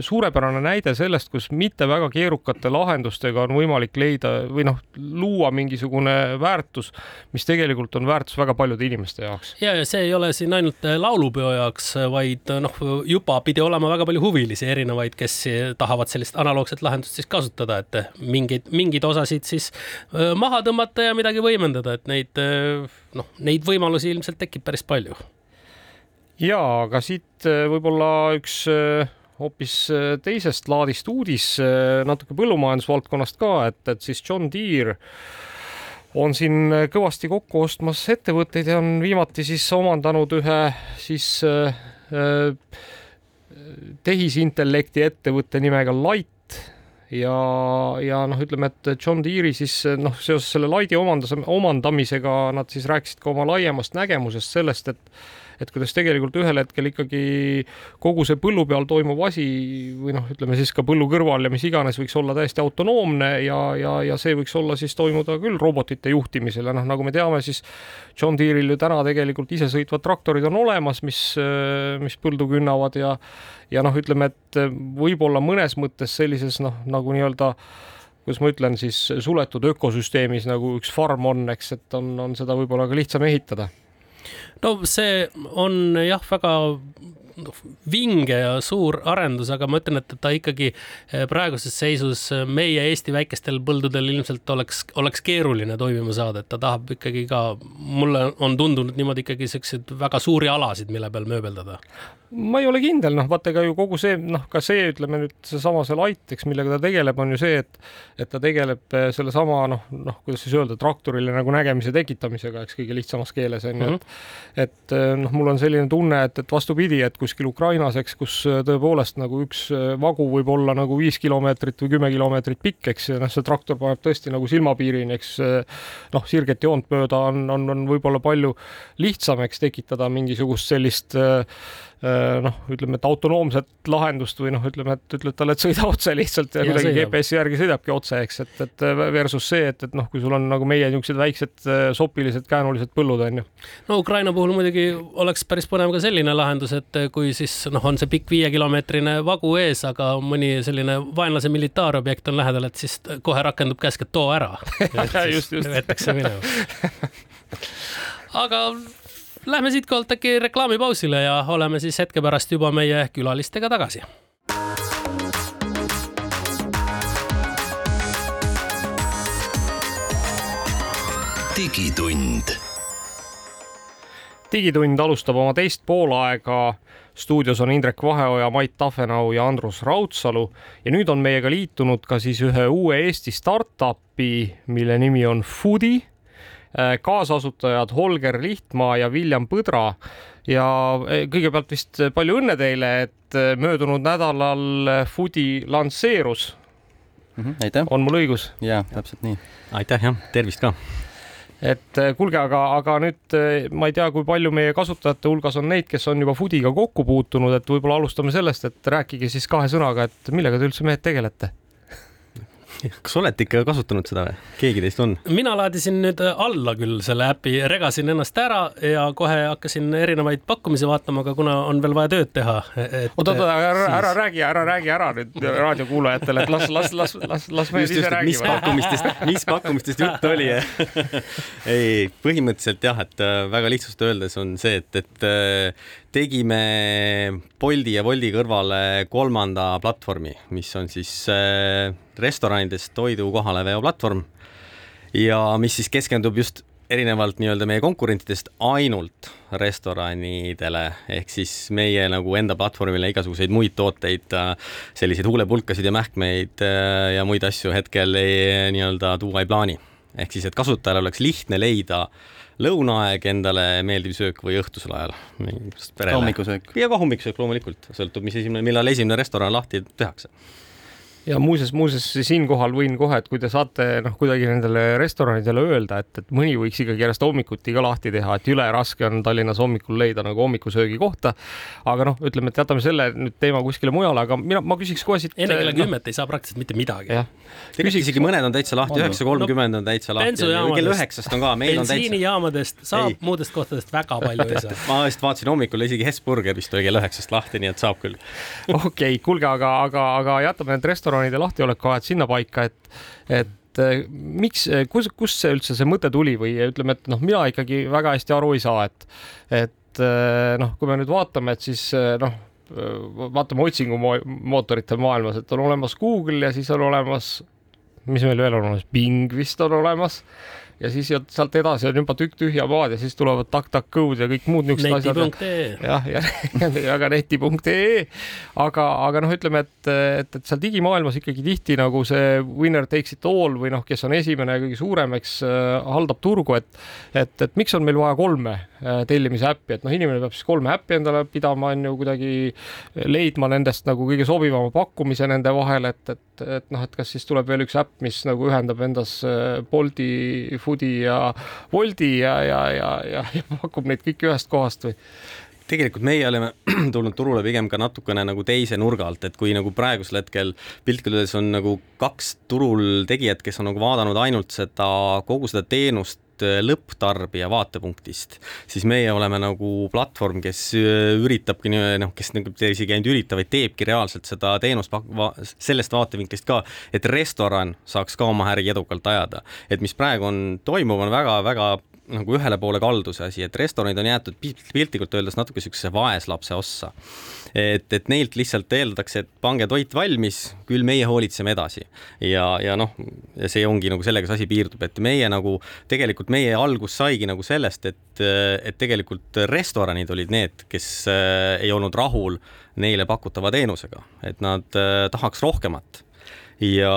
[SPEAKER 3] suurepärane näide sellest, kus mitte väga keerukate lahendustega on võimalik leida või noh, luua mingisugune väärtus, mis tegelikult on väärtus väga paljude inimeste jaoks.
[SPEAKER 2] ja, ja see ei ole siin ainult laulupeo jaoks, vaid noh, juba pidi olema väga palju huvilisi erinevaid, kes tahavad sellist analoogset lahendust siis kasutada, et mingeid, mingeid osasid siis maha tõmmata ja midagi võimendada, et neid noh, neid võimalusi ilmselt tekib päris palju.
[SPEAKER 3] ja, aga siit võib-olla üks hoopis äh, teisest laadist uudis, äh, natuke põllumajandusvaldkonnast ka, et, et siis John Deere on siin äh, kõvasti kokku ostmas ettevõtteid ja on viimati siis omandanud ühe siis äh, tehisintellekti ettevõtte nimega Light ja, ja noh, ütleme, et John Deere'i siis noh, seoses selle Lighti omandas, omandamisega nad siis rääkisid ka oma laiemast nägemusest sellest, et et kuidas tegelikult ühel hetkel ikkagi kogu see põllu peal toimuv asi või noh, ütleme siis ka põllu kõrval ja mis iganes võiks olla täiesti autonoomne ja, ja, ja see võiks olla siis toimuda küll robotite juhtimisel ja noh, nagu me teame, siis John Deere'il ju täna tegelikult isesõitvad traktorid on olemas, mis, mis põldu künnavad ja ja noh, ütleme, et võib-olla mõnes mõttes sellises noh, nagu nii-öelda kuidas ma ütlen siis suletud ökosüsteemis nagu üks farm on, eks, et on, on seda võib-olla ka lihtsam ehitada
[SPEAKER 2] no see on jah, väga vinge ja suur arendus, aga ma ütlen, et ta ikkagi eh, praeguses seisus meie Eesti väikestel põldudel ilmselt oleks, oleks keeruline toimima saada, et ta tahab ikkagi ka, mulle on tundunud niimoodi ikkagi siukseid väga suuri alasid, mille peal mööbeldada
[SPEAKER 3] ma ei ole kindel, noh, vaata ega ju kogu see, noh, ka see, ütleme nüüd seesama see Light, eks, millega ta tegeleb, on ju see, et et ta tegeleb eh, sellesama noh, noh, kuidas siis öelda, traktorile nagu nägemise tekitamisega, eks kõige lihtsamas keeles on ju mm, -hmm. et et eh, noh, mul on selline tunne, et, et vastupidi, et kuskil Ukrainas, eks, kus eh, tõepoolest nagu üks vagu võib olla nagu viis kilomeetrit või kümme kilomeetrit pikk, eks, ja noh, see traktor paneb tõesti nagu silmapiirini, eks noh, sirget joont mööda on, on, on võib-olla palju lihtsam, eks, tekitada mingisugust sellist noh, ütleme, et autonoomset lahendust või noh, ütleme, et ütled talle, et sõida otse lihtsalt ja, ja kuidagi GPS-i järgi sõidabki otse, eks, et, et versus see, et, et noh, kui sul on nagu meie niisugused väiksed äh, sopilised käänulised põllud on ju.
[SPEAKER 2] no Ukraina puhul muidugi oleks päris põnev ka selline lahendus, et kui siis noh, on see pikk viiekilomeetrine vagu ees, aga mõni selline vaenlase militaarobjekt on lähedal, et siis kohe rakendub käsk, et too ära. [laughs]
[SPEAKER 3] just, just.
[SPEAKER 2] võetakse minema [laughs] aga lähme siitkohalt äkki reklaamipausile ja oleme siis hetke pärast juba meie külalistega tagasi.
[SPEAKER 1] digitund.
[SPEAKER 3] digitund alustab oma teist poolaega stuudios on Indrek Vaheoja, Mait Tafenau ja Andrus Raudsalu ja nüüd on meiega liitunud ka siis ühe uue Eesti startup'i, mille nimi on Foodi Äh, kaasasutajad Holger Lihtmaa ja William Põdra. ja äh, kõigepealt vist palju õnne teile, et äh, möödunud nädalal Foodi lansseerus
[SPEAKER 5] mm. -hmm, aitäh.
[SPEAKER 3] on mul õigus?
[SPEAKER 5] ja, täpselt nii. aitäh jah, tervist ka
[SPEAKER 3] et kuulge, aga, aga nüüd ma ei tea, kui palju meie kasutajate hulgas on neid, kes on juba Foodiga kokku puutunud, et võib-olla alustame sellest, et rääkige siis kahe sõnaga, et millega te üldse mehed tegelete [laughs]
[SPEAKER 5] kas olete ikka kasutanud seda või? keegi teist on?
[SPEAKER 2] mina laadisin nüüd alla küll selle äpi, regasin ennast ära ja kohe hakkasin erinevaid pakkumisi vaatama, aga kuna on veel vaja tööd teha
[SPEAKER 3] et.... oot, oot, ära siis..., ära räägi, ära räägi ära nüüd raadiokuulajatele, et las, las, las, las, las mehed ise räägivad.
[SPEAKER 5] mis pakkumistest, mis pakkumistest jutt oli [laughs] ei, põhimõtteliselt jah, et äh, väga lihtsalt öeldes on see, et, et äh, tegime Bolti ja Wolti kõrvale kolmanda platvormi, mis on siis äh, restoranidest toidu kohaleveo platvorm ja mis siis keskendub just erinevalt nii-öelda meie konkurentidest ainult restoranidele, ehk siis meie nagu enda platvormile igasuguseid muid tooteid, äh, selliseid huulepulkasid ja mähkmeid äh, ja muid asju hetkel nii-öelda tuua ei plaani. ehk siis, et kasutajal oleks lihtne leida äh, lõunaaeg endale meeldiv söök või õhtusel ajal. hommikusöök. ja ka hommikusöök loomulikult, sõltub, mis esimene, millal esimene restoran lahti tehakse
[SPEAKER 3] ja muuseas, muuseas siinkohal võin kohe, et kui te saate noh, kuidagi nendele restoranidele öelda, et, et mõni võiks ikkagi järjest hommikuti ka lahti teha, et jüle raske on Tallinnas hommikul leida nagu hommikusöögi kohta. aga noh, ütleme, et jätame selle nüüd teema kuskile mujale, aga mina, ma küsiks kohe siit.
[SPEAKER 2] enne kella no, kümmet ei saa praktiliselt mitte midagi.
[SPEAKER 5] tegelikult isegi mõned on täitsa lahti, üheksa kolmkümmend on täitsa lahti. kell üheksast on ka, meil on täitsa.
[SPEAKER 2] bensiinijaamadest saab, muudest kohtadest väga palju ei saa. [laughs]
[SPEAKER 5] ma just vaatasin hommikul isegi Hesburger vist oli kell üheksast lahti, nii et saab küll.
[SPEAKER 3] okei okay,, kuulge, aga, aga, aga jätame need restoranide lahtioleku ajad sinnapaika, et, et äh, miks, kus, kust see üldse see mõte tuli või ütleme, et noh, mina ikkagi väga hästi aru ei saa, et, et äh, noh, kui me nüüd vaatame, et siis äh, noh, vaatame otsingumootorite maailmas, et on olemas Google ja siis on olemas, mis meil veel on olemas, Bing vist on olemas ja siis sealt edasi on juba tükk tühja maad ja siis tulevad tak-tak-kõud ja kõik muud niisugused
[SPEAKER 2] asjad.
[SPEAKER 3] jah, ja, ja, [laughs] ja ka neti.ee. aga, aga noh, ütleme, et, et, et seal digimaailmas ikkagi tihti nagu see winner takes it all või noh, kes on esimene ja kõige suurem, eks äh, haldab turgu, et, et, et miks on meil vaja kolme äh, tellimise äppi, et noh, inimene peab siis kolme äppi endale pidama, on ju, kuidagi leidma nendest nagu kõige sobivama pakkumise nende vahel, et, et, et noh, et kas siis tuleb veel üks äpp, mis nagu ühendab endas äh, Bolti Foodi ja Woldi ja, ja, ja, ja, ja pakub neid kõiki ühest kohast või?
[SPEAKER 5] tegelikult meie oleme [clears throat] tulnud turule pigem ka natukene nagu teise nurga alt, et kui nagu praegusel hetkel piltlikult öeldes on nagu kaks turul tegijat, kes on nagu vaadanud ainult seda, kogu seda teenust lõpptarbija vaatepunktist, siis meie oleme nagu platvorm, kes üritabki noh, kes nagu isegi ainult ei ürita, vaid teebki reaalselt seda teenust sellest vaatevinklist ka, et restoran saaks ka oma äri edukalt ajada. et mis praegu on toimuv, on väga-väga nagu ühele poole kaldu see asi, et restoranid on jäetud piltlikult öeldes natuke niisuguse vaeslapse ossa. et, et neilt lihtsalt eeldatakse, et pange toit valmis, küll meie hoolitseme edasi. ja, ja noh, ja see ongi nagu sellega see asi piirdub, et meie nagu tegelikult meie algus saigi nagu sellest, et, et tegelikult restoranid olid need, kes äh, ei olnud rahul neile pakutava teenusega, et nad äh, tahaks rohkemat ja,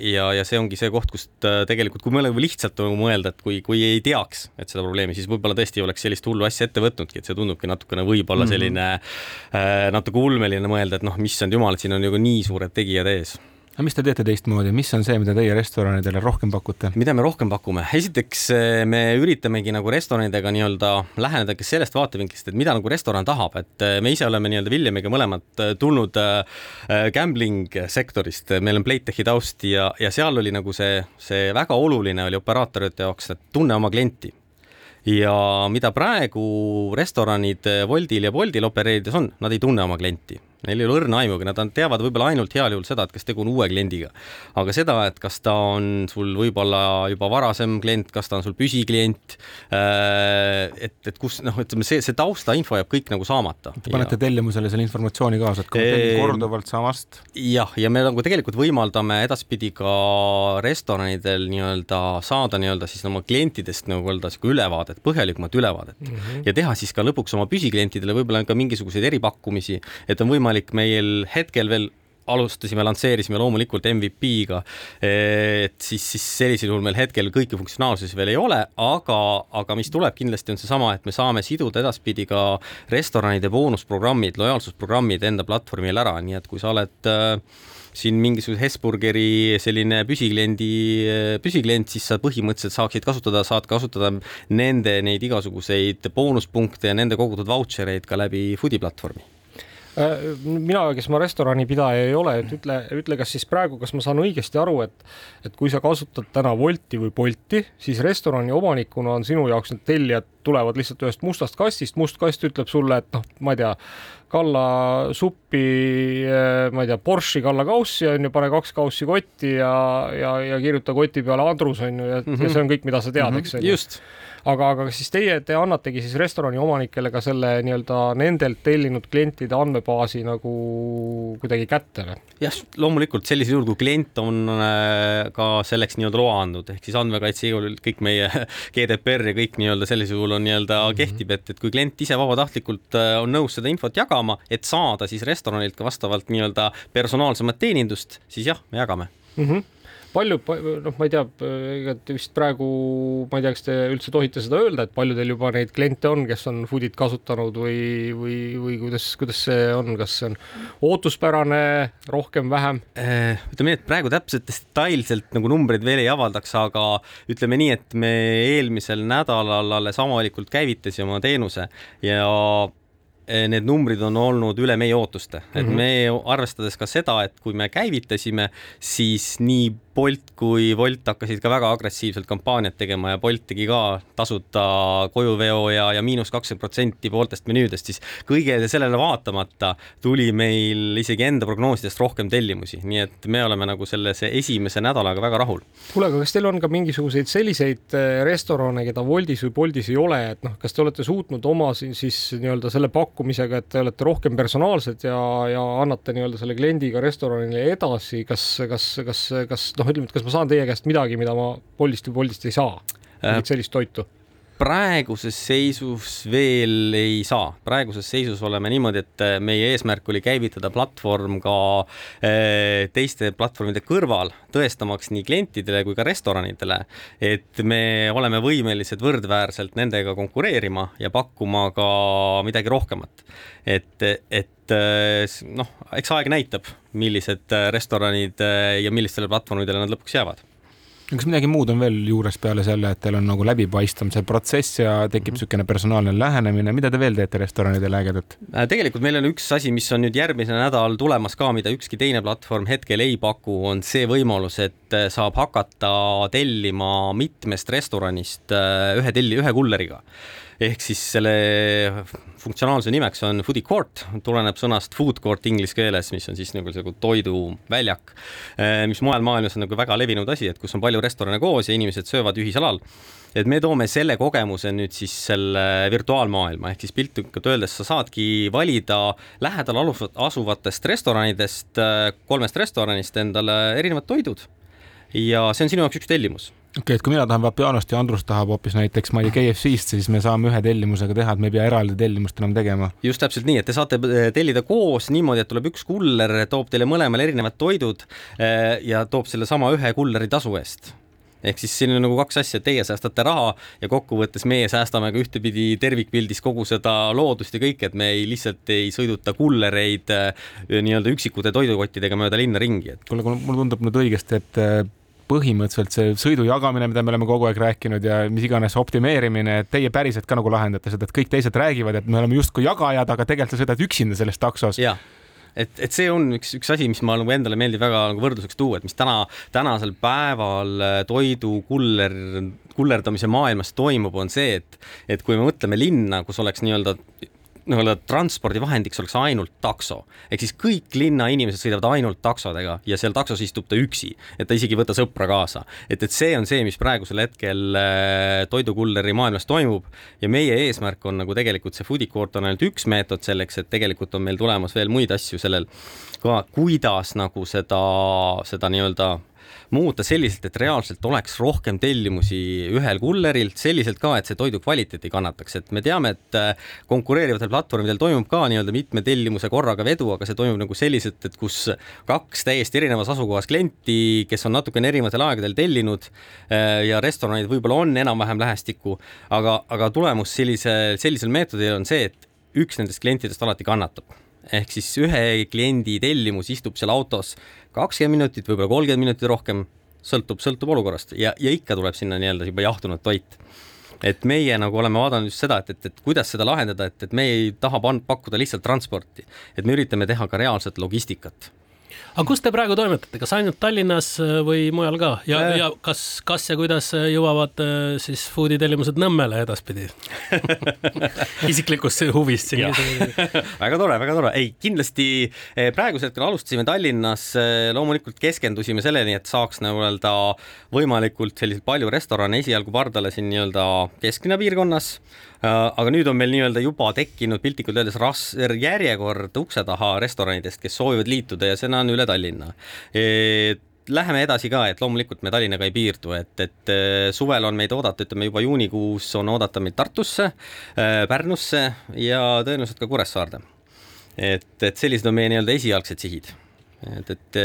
[SPEAKER 5] ja, ja see ongi see koht, kust äh, tegelikult, kui mõelda lihtsalt nagu mõelda, et kui, kui ei teaks, et seda probleemi, siis võib-olla tõesti ei oleks sellist hullu asja ette võtnudki, et see tundubki natukene võib-olla mhm. selline mm -hmm. natuke ulmeline mõelda, et noh, issand jumal, et siin on ju nii suured tegijad ees
[SPEAKER 4] aga mis te teete teistmoodi, mis on see, mida teie restoranidele rohkem pakute?
[SPEAKER 5] mida me rohkem pakume? esiteks eh, me üritamegi nagu restoranidega nii-öelda lähenedagi sellest vaatevinklist, et mida nagu restoran tahab, et eh, me ise oleme nii-öelda Villemiga mõlemad eh, tulnud gambling sektorist, meil on Playtechi taust ja, ja seal oli nagu see, see väga oluline oli operaatorite jaoks, et tunne oma klienti. Ja mida praegu restoranid Woldil ja Boltil opereerides on, nad ei tunne oma klienti neil ei ole õrna aimugi, nad teavad võib-olla ainult heal juhul seda, et kas tegu on uue kliendiga. aga seda, et kas ta on sul võib-olla juba varasem klient, kas ta on sul püsiklient, äh, et, et kus noh, ütleme see, see taustainfo jääb kõik nagu saamata.
[SPEAKER 4] Te panete tellimusele selle informatsiooni kaasa, et kui ma tellin korduvalt samast.
[SPEAKER 5] jah, ja me nagu tegelikult võimaldame edaspidi ka restoranidel nii-öelda saada nii-öelda siis oma klientidest nagu öelda sihuke ülevaadet, põhjalikumat ülevaadet mm -hmm. ja teha siis ka lõpuks oma püsiklientidele võib-olla ka mingisuguseid eripakkumisi, et on võimalik võimalik meil hetkel veel alustasime, lansseerisime loomulikult MVP-ga, et siis, siis sellisel juhul meil hetkel kõiki funktsionaalsusi veel ei ole, aga, aga mis tuleb kindlasti on seesama, et me saame siduda edaspidi ka restoranide boonusprogrammid, lojaalsusprogrammid enda platvormil ära, nii et kui sa oled äh, siin mingisuguse Hesburgeri selline püsikliendi, püsiklient, siis sa põhimõtteliselt saaksid kasutada, saad kasutada nende neid igasuguseid boonuspunkte ja nende kogutud vautšereid ka läbi Foodi platvormi.
[SPEAKER 3] Äh, mina, kes ma restoranipidaja ei ole, et ütle, ütle, kas siis praegu, kas ma saan õigesti aru, et, et kui sa kasutad täna Wolti või Bolti, siis restorani omanikuna on sinu jaoks need tellijad tulevad lihtsalt ühest mustast kastist, must kast ütleb sulle, et noh, ma ei tea, kalla suppi, äh, ma ei tea, Porsche'i kalla kaussi on ju, pane kaks kaussi kotti ja, ja, ja kirjuta koti peale Andrus on ju, ja mm, -hmm. ja see on kõik, mida sa tead mm, -hmm. eks
[SPEAKER 5] on ju. just
[SPEAKER 3] aga, aga siis teie, te annategi siis restorani omanikele ka selle nii-öelda nendelt tellinud klientide andmebaasi nagu kuidagi kätte või?
[SPEAKER 5] jah, loomulikult sellisel juhul, kui klient on äh, ka selleks nii-öelda loa andnud, ehk siis andmekaitse igal juhul kõik meie [laughs] GDPR ja kõik nii-öelda sellisel juhul on nii-öelda mm -hmm. kehtib, et, et kui klient ise vabatahtlikult äh, on nõus seda infot jagama, et saada siis restoranilt ka vastavalt nii-öelda personaalsemat teenindust, siis jah, me jagame
[SPEAKER 3] mm. -hmm palju, noh, ma ei tea, ega te vist praegu, ma ei tea, kas te üldse tohite seda öelda, et palju teil juba neid kliente on, kes on Foodit kasutanud või, või, või kuidas, kuidas see on, kas see on ootuspärane, rohkem, vähem?
[SPEAKER 5] Äh, ütleme nii, et praegu täpselt detailselt nagu numbreid veel ei avaldaks, aga ütleme nii, et me eelmisel nädalal alles avalikult käivitasime oma teenuse ja Eh, need numbrid on olnud üle meie ootuste, et mm -hmm. me arvestades ka seda, et kui me käivitasime, siis nii Bolt kui Wolt hakkasid ka väga agressiivselt kampaaniat tegema ja Bolt tegi ka tasuta kojuveo ja, ja miinus kakskümmend protsenti pooltest menüüdest, siis kõigele sellele vaatamata tuli meil isegi enda prognoosidest rohkem tellimusi, nii et me oleme nagu selle esimese nädalaga väga rahul.
[SPEAKER 3] kuule, aga kas teil on ka mingisuguseid selliseid äh, restorane, keda Woltis või Boltis ei ole, et noh, kas te olete suutnud oma siis, siis nii-öelda selle pakkumisega, et te olete rohkem personaalsed ja, ja annate nii-öelda selle kliendiga restoranile edasi, kas, kas, kas, kas noh, noh, ütleme, et kas ma saan teie käest midagi, mida ma Boltist või Boltist ei saa, mingit sellist toitu?
[SPEAKER 5] Praeguses seisus veel ei saa, praeguses seisus oleme niimoodi, et äh, meie eesmärk oli käivitada platvorm ka äh, teiste platvormide kõrval, tõestamaks nii klientidele kui ka restoranidele, et me oleme võimelised võrdväärselt nendega konkureerima ja pakkuma ka midagi rohkemat. et, et äh, noh, eks aeg näitab, millised restoranid ja millistele platvormidele nad lõpuks jäävad
[SPEAKER 4] kas midagi muud on veel juures peale selle, et teil on nagu läbipaistvam see protsess ja tekib niisugune mm -hmm. personaalne lähenemine, mida te veel teete restoranidele ägedat?
[SPEAKER 5] Äh, tegelikult meil on üks asi, mis on nüüd järgmisel nädalal tulemas ka, mida ükski teine platvorm hetkel ei paku, on see võimalus, et äh, saab hakata tellima mitmest restoranist äh, ühe telli, ühe kulleriga ehk siis selle funktsionaalse nimeks on foodie court, tuleneb sõnast food court inglise keeles, mis on siis nagu nagu toiduväljak, eh, mis mujal maailmas on nagu väga levinud asi, et kus on palju restorane koos ja inimesed söövad ühisel alal et me toome selle kogemuse nüüd siis selle virtuaalmaailma ehk siis piltlikult öeldes sa saadki valida lähedal asuvatest restoranidest, eh, kolmest restoranist endale erinevad toidud. ja see on sinu jaoks üks tellimus
[SPEAKER 4] okei okay,, et kui mina tahan Vapianost ja Andrus tahab hoopis näiteks, ma ei tea, KFC-st, siis me saame ühe tellimusega teha, et me ei pea eraldi tellimust enam tegema.
[SPEAKER 5] just täpselt nii, et te saate eh, tellida koos niimoodi, et tuleb üks kuller, toob teile mõlemale erinevad toidud eh, ja toob sellesama ühe kulleri tasu eest ehk siis siin on nagu kaks asja, teie säästate raha ja kokkuvõttes meie säästame ka ühtepidi tervikpildis kogu seda loodust ja kõike, et me ei lihtsalt ei sõiduta kullereid eh, nii-öelda üksikute toidukottidega mööda linna ringi,
[SPEAKER 4] et. kuule, mulle tundub nüüd õigesti, et põhimõtteliselt see sõidu jagamine, mida me oleme kogu aeg rääkinud ja mis iganes optimeerimine, et teie päriselt ka nagu lahendate seda, et kõik teised räägivad, et me oleme justkui jagajad, aga tegelikult sa sõidad üksinda selles taksos.
[SPEAKER 5] et, et see on üks, üks asi, mis ma nagu endale meeldib väga nagu võrdluseks tuua, et mis täna, tänasel päeval äh, toidu kuller, kullerdamise maailmas toimub, on see, et, et kui me mõtleme linna, kus oleks nii-öelda nii-öelda transpordivahendiks oleks ainult takso. ehk siis kõik linnainimesed sõidavad ainult taksodega ja seal taksos istub ta üksi, et ta isegi ei võta sõpra kaasa. et, et see on see, mis praegusel hetkel äh, toidukulleri maailmas toimub ja meie eesmärk on nagu tegelikult see foodie court on ainult üks meetod selleks, et tegelikult on meil tulemas veel muid asju sellel ka, kuidas nagu seda, seda nii-öelda muuta selliselt, et reaalselt oleks rohkem tellimusi ühel kullerilt, selliselt ka, et see toidu kvaliteet ei kannataks, et me teame, et äh, konkureerivatel platvormidel toimub ka nii-öelda mitme tellimuse korraga vedu, aga see toimub nagu selliselt, et kus kaks täiesti erinevas asukohas klienti, kes on natukene erinevatel aegadel tellinud äh, ja restoranid võib-olla on enam-vähem lähestikku, aga, aga tulemus sellise, sellisel meetodil on see, et üks nendest klientidest alati kannatab ehk siis ühe kliendi tellimus istub seal autos kakskümmend minutit, võib-olla kolmkümmend minutit rohkem, sõltub, sõltub olukorrast. Ja, ja ikka tuleb sinna nii-öelda juba jahtunud toit. et meie nagu oleme vaadanud just seda, et, et, et kuidas seda lahendada, et, et me ei taha pakkuda lihtsalt transporti, et me üritame teha ka reaalset logistikat
[SPEAKER 2] aga kus te praegu toimetate, kas ainult Tallinnas äh, või mujal ka? Ja äh., ja kas, kas ja kuidas äh, jõuavad siis food'i tellimused Nõmmele edaspidi? [laughs] Isiklikust huvist siin
[SPEAKER 5] väga tore, väga tore, ei kindlasti praegusel hetkel alustasime Tallinnas, loomulikult keskendusime selleni, et saaks nii-öelda võimalikult selliselt palju restorane esialgu pardale siin nii-öelda kesklinna piirkonnas aga nüüd on meil nii-öelda juba tekkinud piltlikult öeldes ras-, järjekord ukse taha restoranidest, kes soovivad liituda ja see on üle Tallinna et läheme edasi ka, et loomulikult me Tallinnaga ei piirdu, et, et äh, suvel on meid oodata, ütleme juba juunikuus on oodata meid Tartusse, äh, Pärnusse ja tõenäoliselt ka Kuressaarde. et, et sellised on meie nii-öelda esialgsed sihid et, et,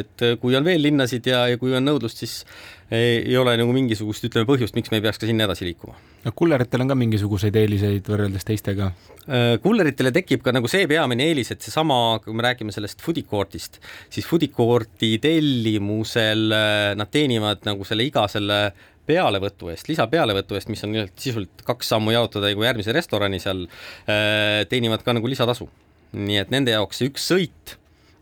[SPEAKER 5] et kui on veel linnasid ja, ja kui on nõudlust, siis ei, ei ole nagu mingisugust, ütleme, põhjust, miks me ei peaks ka sinna edasi liikuma.
[SPEAKER 4] no kulleritel on ka mingisuguseid eeliseid võrreldes teistega?
[SPEAKER 5] Äh, kulleritele tekib ka nagu see peamine eelis, et seesama, kui me räägime sellest food court'ist, siis food court'i tellimusel äh, nad teenivad nagu selle iga selle pealevõtu eest, lisapealevõtu eest, mis on sisuliselt kaks sammu jaotada nagu järgmise restorani seal, äh, teenivad ka nagu lisatasu. nii et nende jaoks see üks sõit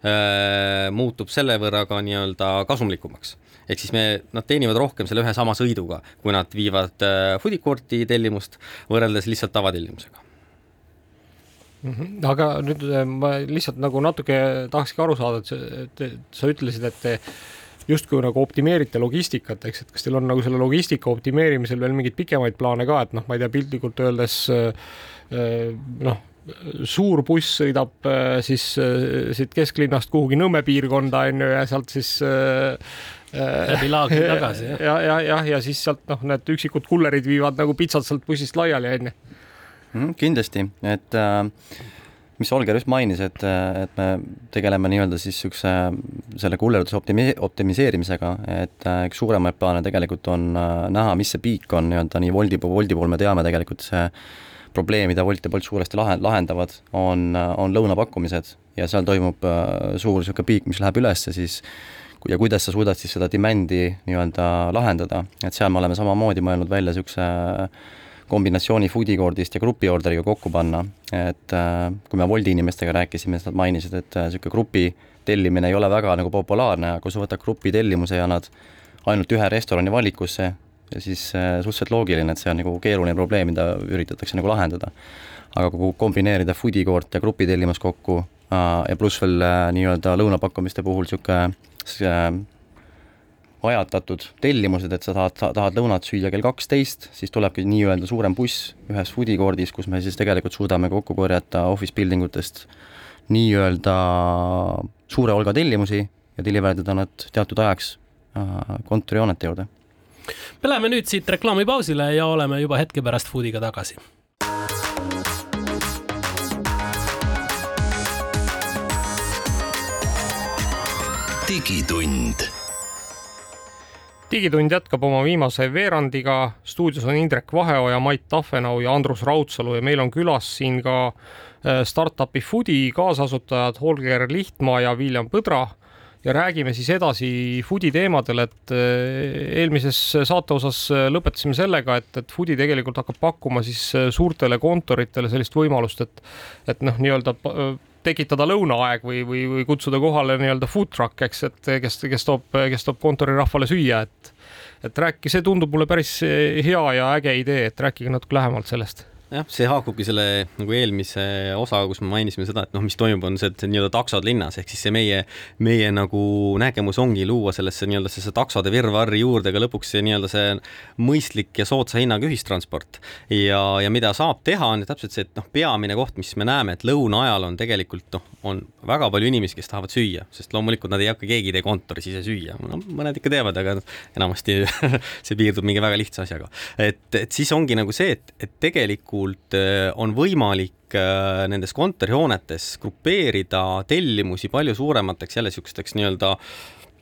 [SPEAKER 5] muutub selle võrra ka nii-öelda kasumlikumaks ehk siis me, nad teenivad rohkem selle ühe sama sõiduga, kui nad viivad äh, food court'i tellimust võrreldes lihtsalt tavatellimusega
[SPEAKER 3] mm. -hmm. aga nüüd äh, ma lihtsalt nagu natuke tahakski aru saada, et, et sa ütlesid, et te justkui nagu optimeerite logistikat, eks, et kas teil on nagu selle logistika optimeerimisel veel mingeid pikemaid plaane ka, et noh, ma ei tea, piltlikult öeldes äh, noh, suur buss sõidab siis siit kesklinnast kuhugi Nõmme piirkonda onju ja sealt siis
[SPEAKER 2] läbi laagri [laughs] tagasi,
[SPEAKER 3] jah. ja, ja, jah, ja siis sealt noh, need üksikud kullerid viivad nagu pitsad sealt bussist laiali, onju.
[SPEAKER 6] Mhm, kindlasti, et äh, mis Olger just mainis, et, et me tegeleme nii-öelda siis niisuguse selle kullerluse optimi-, optimiseerimisega, et äh, üks suuremaid plaane tegelikult on äh, näha, mis see piik on nii-öelda nii Woldi, Woldi puhul me teame tegelikult see probleem, mida Wolt ja Bolt suuresti lahe, lahendavad, on, on lõunapakkumised. Ja seal toimub äh, suur niisugune piik, mis läheb üles, siis ja kuidas sa suudad siis seda demand'i nii-öelda lahendada, et seal me oleme samamoodi mõelnud välja niisuguse kombinatsiooni foodie court'ist ja grupi orderiga kokku panna, et äh, kui me Woldi inimestega rääkisime, siis nad mainisid, et niisugune äh, grupi tellimine ei ole väga nagu populaarne, aga kui sa võtad grupi tellimuse ja annad ainult ühe restorani valikusse, siis äh, suhteliselt loogiline, et see on nagu keeruline probleem, mida üritatakse nagu lahendada. aga kui kombineerida foodie court ja grupi tellimus kokku ja pluss veel nii-öelda lõunapakkumiste puhul niisugune Äh, ajatatud tellimused, et sa tahad, tahad lõunat süüa kell kaksteist, siis tulebki nii-öelda suurem buss ühes foodie court'is, kus me siis tegelikult suudame kokku korjata office building utest nii-öelda suure hulga tellimusi ja deliver ida nad teatud ajaks äh, kontorihoonete juurde.
[SPEAKER 2] Me läheme nüüd siit reklaamipausile ja oleme juba hetke pärast Foodiga tagasi
[SPEAKER 7] digitund.
[SPEAKER 3] digitund jätkab oma viimase veerandiga. stuudios on Indrek Vaheoja, Mait Tahvenau ja Andrus Raudsalu ja meil on külas siin ka äh, startup'i Foodi kaasasutajad Holger Lihtmaa ja William Põdra ja räägime siis edasi foodi teemadel, et äh, eelmises saate osas lõpetasime sellega, et, et foodi tegelikult hakkab pakkuma siis suurtele kontoritele sellist võimalust, et et noh, nii-öelda tekitada lõunaaeg või, või, või kutsuda kohale nii-öelda food truck, eks, et kes, kes toob, kes toob kontorirahvale süüa, et et rääkige, see tundub mulle päris hea ja äge idee, et rääkige natuke lähemalt sellest
[SPEAKER 5] jah, see haakubki selle nagu eelmise osaga, kus me mainisime seda, et noh, mis toimub, on see, et nii-öelda taksod linnas, ehk siis see meie, meie nagu nägemus ongi luua sellesse nii-öelda sellesse taksode virvarri juurde ka lõpuks see nii-öelda see mõistlik ja soodsa hinnaga ühistransport. ja, ja mida saab teha, on täpselt see, et noh, peamine koht, mis me näeme, et lõuna ajal on tegelikult noh, on väga palju inimesi, kes tahavad süüa, sest loomulikult nad ei hakka, keegi ei tee kontoris ise süüa, no mõned ikka teevad, aga enamasti [laughs] see piirdub mingi väga lihtsa asjaga. et, et siis ongi nagu see, et, et tegelikult tegelikult äh, on võimalik äh, nendes kontorihoonetes grupeerida tellimusi palju suuremateks jälle niisugusteks nii-öelda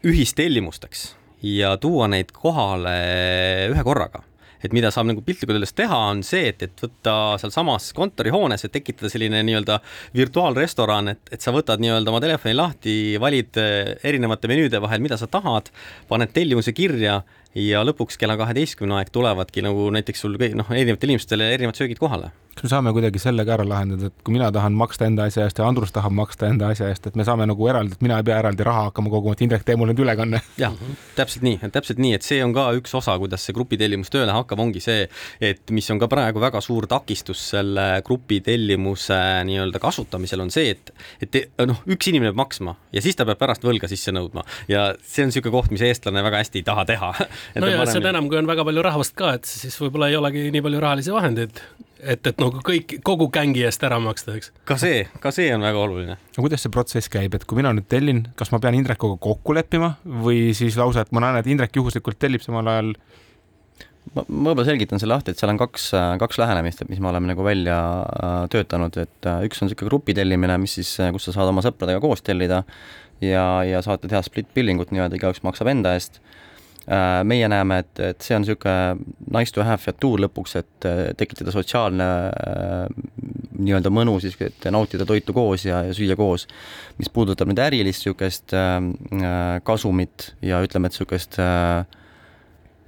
[SPEAKER 5] ühistellimusteks ja tuua neid kohale ühe korraga. Et mida saab nagu piltlikult öeldes teha, on see, et, et võtta sealsamas kontorihoones, et tekitada selline nii-öelda virtuaalrestoran, et, et sa võtad nii-öelda oma telefoni lahti, valid äh, erinevate menüüde vahel, mida sa tahad, paned tellimuse kirja ja lõpuks kella kaheteistkümne aeg tulevadki nagu näiteks sul noh, erinevatele inimestele erinevad söögid kohale.
[SPEAKER 4] Kas me saame kuidagi selle ka ära lahendada, et kui mina tahan maksta enda asja eest ja Andrus tahab maksta enda asja eest, et me saame nagu eraldi, et mina ei pea eraldi raha hakkama koguma, et Indrek, tee mulle nüüd ülekanne.
[SPEAKER 5] jah, täpselt nii, täpselt nii, et see on ka üks osa, kuidas see grupitellimus tööle hakkab, ongi see, et mis on ka praegu väga suur takistus selle grupitellimuse nii-öelda kasutamisel, on see, et, et noh, üks inimene peab maksma ja siis ta peab pärast võlga sisse nõudma. Ja see on niisugune koht, mis eestlane väga hästi ei taha teha [laughs]
[SPEAKER 2] no ja seda enam, kui on väga palju rahvast ka, et siis võib-olla ei olegi nii palju rahalisi vahendeid et, et nagu kõik, kogu gängi eest ära maksta, eks.
[SPEAKER 5] ka see, ka see on väga oluline.
[SPEAKER 4] no kuidas see protsess käib, et kui mina nüüd tellin, kas ma pean Indrekuga kokku leppima või siis lausa, et ma näen, et Indrek juhuslikult tellib samal ajal
[SPEAKER 6] ma, ma võib-olla selgitan selle lahti, et seal on kaks, kaks lähenemist, et mis me oleme nagu välja äh, töötanud, et äh, üks on niisugune grupi tellimine, mis siis, äh, kus sa saad oma sõpradega koos tellida ja, ja saate teha split billing ut nii-öelda, igaüks maksab enda eest. Meie näeme, et, et see on niisugune nice to have ja tool lõpuks, et tekitada sotsiaalne nii-öelda mõnu siis, et nautida toitu koos ja, ja süüa koos. mis puudutab nüüd ärilist niisugust kasumit ja ütleme, et niisugust äh,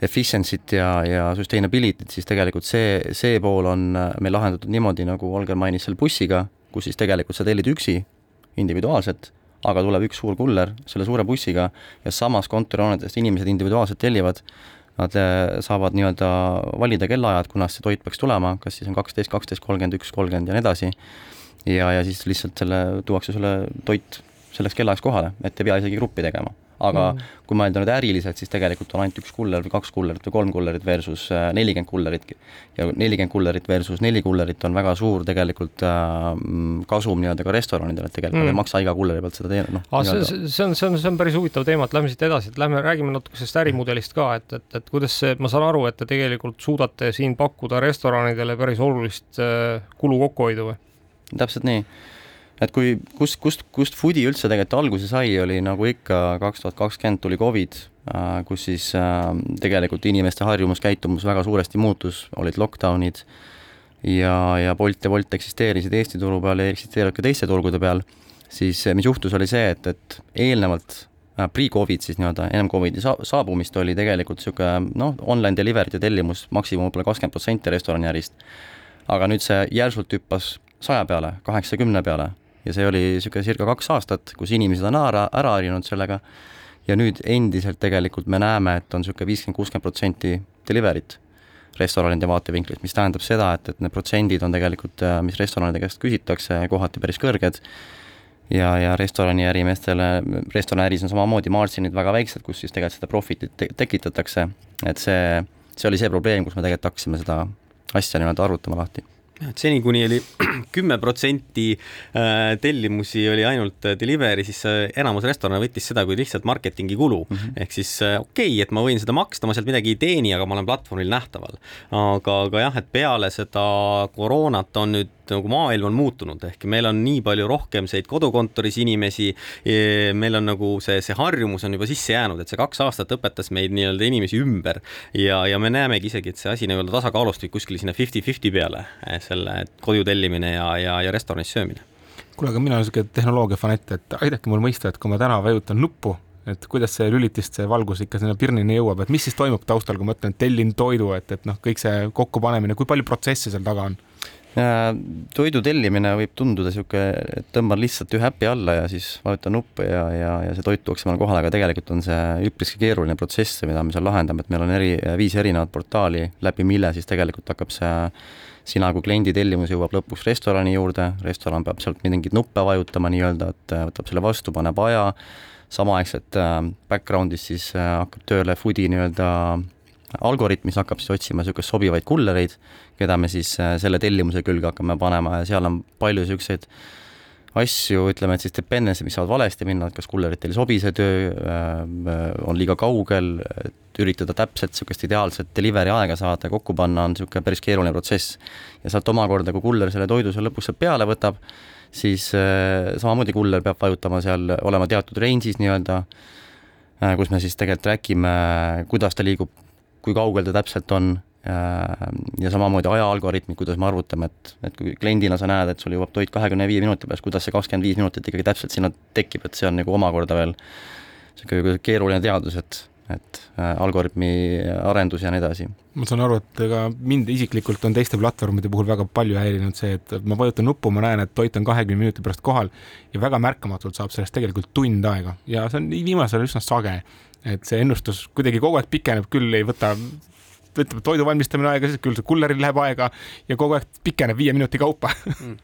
[SPEAKER 6] efficiency't ja, ja sustainability't, siis tegelikult see, see pool on äh, meil lahendatud niimoodi, nagu Olger mainis selle bussiga, kus siis tegelikult sa tellid üksi, individuaalselt, aga tuleb üks suur kuller selle suure bussiga ja samas kontorihoonetest inimesed individuaalselt tellivad, nad äh, saavad nii-öelda valida kellaajad, kunas see toit peaks tulema, kas siis on kaksteist, kaksteist, kolmkümmend üks, kolmkümmend ja nii edasi, ja, ja siis lihtsalt selle, tuuakse sulle toit selleks kellaajaks kohale, et ei pea isegi gruppi tegema aga mm. kui mõelda nüüd äriliselt, siis tegelikult on ainult üks kuller või kaks kullerit või kolm kullerit versus äh, nelikümmend kullerit ja nelikümmend kullerit versus neli kullerit on väga suur tegelikult äh, kasum nii-öelda ka restoranidele, et tegelikult mm. ei maksa iga kulleri pealt seda teha, noh.
[SPEAKER 3] see, see on, see on, see on päris huvitav teema, et lähme siit edasi, et lähme räägime natuke sellest ärimudelist ka, et, et, et kuidas see, ma saan aru, et te tegelikult suudate siin pakkuda restoranidele päris olulist äh, kulu kokkuhoidu või?
[SPEAKER 6] täpselt nii et kui, kust, kust, kust Foodi üldse tegelikult alguse sai, oli nagu ikka kaks tuhat kakskümmend tuli Covid, äh, kus siis äh, tegelikult inimeste harjumuskäitumus väga suuresti muutus, olid lockdown'id ja, ja Bolt ja Wolt eksisteerisid Eesti turu peal ja eksisteerivad ka teiste turgude peal, siis mis juhtus, oli see, et, et eelnevalt äh, pre-Covid siis nii-öelda, ennem Covidi saabumist oli tegelikult niisugune noh, online delivery tellimus maksimum võib-olla kakskümmend protsenti restoraniärist. aga nüüd see järsult hüppas saja peale, kaheksakümne peale ja see oli niisugune circa kaks aastat, kus inimesed on ära, ära harjunud sellega ja nüüd endiselt tegelikult me näeme, et on niisugune viiskümmend, kuuskümmend protsenti delivery't restoranide vaatevinklist, mis tähendab seda, et, et need protsendid on tegelikult, mis restoranide käest küsitakse, kohati päris kõrged ja, ja restorani ärimeestele, restoraniäris on samamoodi marginid väga väiksed, kus siis tegelikult seda profit'it te tekitatakse, et see, see oli see probleem, kus me tegelikult hakkasime seda asja nii-öelda arvutama lahti
[SPEAKER 5] et seni, kuni oli [clears throat] kümme protsenti äh, tellimusi oli ainult äh, delivery, siis äh, enamus restorane võttis seda kui lihtsalt marketingi kulu mm. -hmm. ehk siis okei okay,, et ma võin seda maksta, ma sealt midagi ei teeni, aga ma olen platvormil nähtaval. aga, aga jah, et peale seda koroonat on nüüd nagu maailm on muutunud, ehk meil on nii palju rohkemseid kodukontoris inimesi, meil on nagu see, see harjumus on juba sisse jäänud, et see kaks aastat õpetas meid nii-öelda inimesi ümber ja, ja me näemegi isegi, et see asi nii-öelda tasakaalustub kuskil sinna fifty-fifty peale, eh, selle koju tellimine ja, ja, ja restoranis söömine.
[SPEAKER 4] kuule, aga mina olen niisugune tehnoloogia fanatt, et aidake mul mõista, et kui ma täna vajutan nuppu, et kuidas see lülitist, see valgus ikka sinna pirnini jõuab, et mis siis toimub taustal, kui ma ütlen, et tellin toidu, et, et noh, kõik see kokkupanemine, kui palju protsesse seal taga on?
[SPEAKER 6] Toidu tellimine võib tunduda niisugune, et tõmban lihtsalt ühe äpi alla ja siis vajutan nuppe ja, ja, ja see toit tuuakse mulle kohale, aga tegelikult on see üpriski keeruline protsess, mida me seal lahendame, et meil on eri, viis erinevat portaali, läbi mille siis tegelikult hakkab see sina kui kliendi tellimus jõuab lõpuks restorani juurde, restoran peab sealt mingeid nuppe vajutama nii-öelda, et võtab selle vastu, paneb aja, samaaegselt äh, background'is siis äh, hakkab tööle food'i nii-öelda algoritm, mis hakkab siis otsima niisuguseid sobivaid kullereid, keda me siis äh, selle tellimuse külge hakkame panema ja seal on palju niisuguseid asju, ütleme, et siis dependency, mis saavad valesti minna, et kas kulleritel ei sobi see töö äh,, on liiga kaugel, et üritada täpselt niisugust ideaalset delivery aega saada ja kokku panna, on niisugune päris keeruline protsess. ja sealt omakorda, kui kuller selle toidu seal lõpuks peale võtab, siis äh, samamoodi kuller peab vajutama seal, olema teatud range'is nii-öelda äh,, kus me siis tegelikult track ime, kuidas ta liigub kui kaugel ta täpselt on ja samamoodi ajaalgoritmid, kuidas me arvutame, et, et kui kliendina sa näed, et sul jõuab toit kahekümne viie minuti pärast, kuidas see kakskümmend viis minutit ikkagi täpselt sinna tekib, et see on nagu omakorda veel niisugune keeruline teadus, et, et äh, algoritmi arendus ja nii edasi.
[SPEAKER 4] ma saan aru, et ega mind isiklikult on teiste platvormide puhul väga palju häirinud see, et ma vajutan nuppu, ma näen, et toit on kahekümne minuti pärast kohal ja väga märkamatult saab sellest tegelikult tund aega ja see on viimasel ajal üsna sage et see ennustus kuidagi kogu aeg pikeneb, küll ei võta ütleme, toidu valmistamine aega, siis küll see kulleril läheb aega ja kogu aeg pikeneb viie minuti kaupa mm.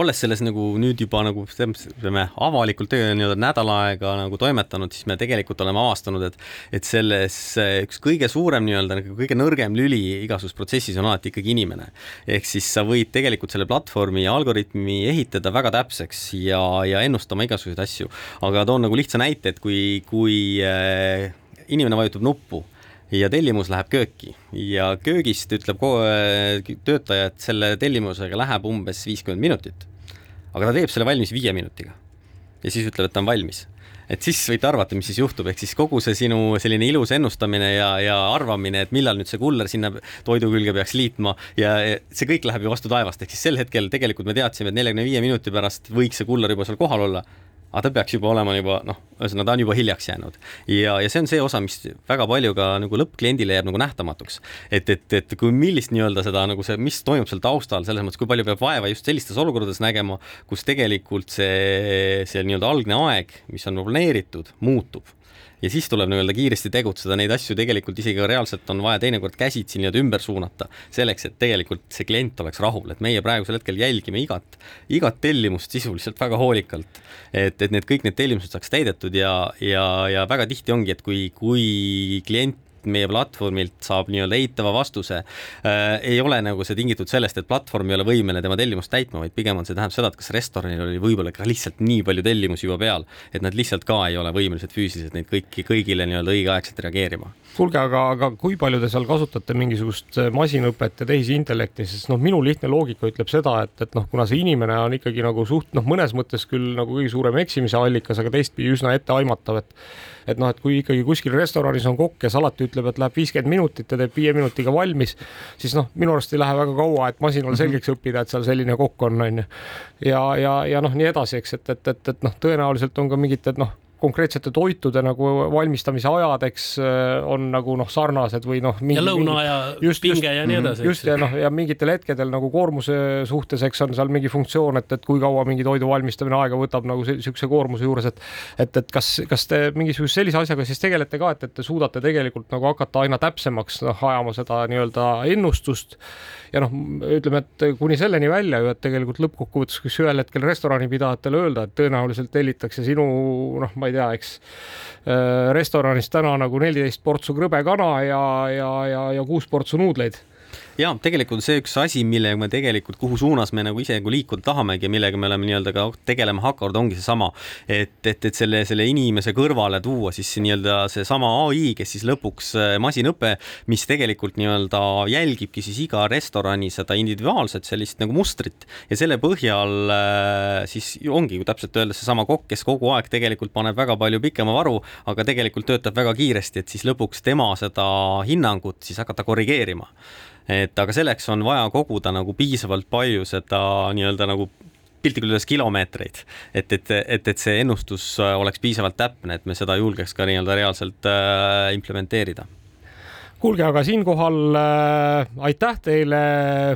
[SPEAKER 5] olles selles nagu nüüd juba nagu ütleme avalikult nii-öelda nädal aega nagu toimetanud, siis me tegelikult oleme avastanud, et et selles üks kõige suurem nii-öelda nagu kõige nõrgem lüli igasuguses protsessis on alati ikkagi inimene. ehk siis sa võid tegelikult selle platvormi algoritmi ehitada väga täpseks ja, ja ennustama igasuguseid asju, aga toon nagu lihtsa näite, et kui, kui äh, inimene vajutab nuppu ja tellimus läheb kööki. Ja köögist ütleb töötaja, et selle tellimusega läheb umbes viiskümmend minutit. aga ta teeb selle valmis viie minutiga. ja siis ütleb, et ta on valmis. Et siis võite arvata, mis siis juhtub, ehk siis kogu see sinu selline ilus ennustamine ja, ja arvamine, et millal nüüd see kuller sinna toidu külge peaks liitma ja see kõik läheb ju vastu taevast, ehk siis sel hetkel tegelikult me teadsime, et neljakümne viie minuti pärast võiks see kuller juba seal kohal olla aga ta peaks juba olema juba noh, ühesõnaga ta on juba hiljaks jäänud. ja, ja see on see osa, mis väga palju ka nagu lõppkliendile jääb nagu nähtamatuks. et, et, et kui millist nii-öelda seda nagu see, mis toimub seal taustal, selles mõttes, kui palju peab vaeva just sellistes olukordades nägema, kus tegelikult see, see nii-öelda algne aeg, mis on planeeritud, muutub ja siis tuleb nii-öelda kiiresti tegutseda, neid asju tegelikult isegi reaalselt on vaja teinekord käsitsi nii-öelda ümber suunata, selleks et tegelikult see klient oleks rahul, et meie praegusel hetkel jälgime igat, igat tellimust sisuliselt väga hoolikalt. et, et need kõik need tellimused saaks täidetud ja, ja, ja väga tihti ongi, et kui, kui klient meie platvormilt saab nii-öelda eitava vastuse. Äh,, ei ole nagu see tingitud sellest, et platvorm ei ole võimeline tema tellimust täitma, vaid pigem on see tähendab seda, et kas restoranil oli võib-olla ka lihtsalt nii palju tellimusi juba peal, et nad lihtsalt ka ei ole võimelised füüsiliselt neid kõiki, kõigile nii-öelda õigeaegselt reageerima.
[SPEAKER 3] Kuulge, aga, aga kui palju te seal kasutate mingisugust äh, masinõpet ja tehisintellekti, sest noh, minu lihtne loogika ütleb seda, et, et noh, kuna see inimene on ikkagi nagu suht noh, mõnes mõttes küll nagu kõige suurem eksimise allikas, aga teistpidi üsna etteaimatav, et et noh, et kui ikkagi kuskil restoranis on kokk, kes alati ütleb, et läheb viiskümmend minutit ja teeb viie minutiga valmis, siis noh, minu arust ei lähe väga kaua, et masinal mhm. selgeks õppida, et seal selline kokk on, on ju. ja, ja, ja noh, nii edasi, eks, et, et, et, et noh, tõenäoliselt on ka mingid, et noh konkreetsete toitude nagu valmistamise ajad, eks äh, on nagu noh, sarnased või noh.
[SPEAKER 2] ja lõunaaja pinge ja nii edasi.
[SPEAKER 3] just ja noh, ja mingitel hetkedel nagu koormuse suhtes, eks on seal mingi funktsioon, et, et kui kaua mingi toidu valmistamine aega võtab nagu niisuguse koormuse juures, et et, et kas, kas te mingisuguse sellise asjaga siis tegelete ka, et, et te suudate tegelikult nagu hakata aina täpsemaks noh, ajama seda nii-öelda ennustust ja noh, ütleme, et kuni selleni välja ju, et tegelikult lõppkokkuvõttes, kus ühel hetkel restoranipidajatele öelda, et tõenäoliselt tellitakse sinu noh, ma ei tea, eks äh, restoranis täna nagu neliteist portsu krõbekana ja, ja, ja, ja kuus portsu nuudleid
[SPEAKER 5] ja tegelikult see üks asi, millega me tegelikult, kuhu suunas me nagu ise nagu liikuda tahamegi ja millega me oleme nii-öelda ka tegelema hakanud, ongi seesama, et, et, et selle, selle inimese kõrvale tuua siis nii-öelda seesama ai, kes siis lõpuks äh, masinõpe, mis tegelikult nii-öelda jälgibki siis iga restorani seda individuaalset sellist nagu mustrit. Ja selle põhjal äh, siis ongi ju täpselt öeldes seesama kokk, kes kogu aeg tegelikult paneb väga palju pikema varu, aga tegelikult töötab väga kiiresti, et siis lõpuks tema seda hinnangut siis hakata korrigeerima et aga selleks on vaja koguda nagu piisavalt palju seda nii-öelda nagu piltlikult öeldes kilomeetreid, et, et, et, et see ennustus äh, oleks piisavalt täpne, et me seda julgeks ka nii-öelda reaalselt äh, implementeerida.
[SPEAKER 3] Kuulge, aga siinkohal äh, aitäh teile,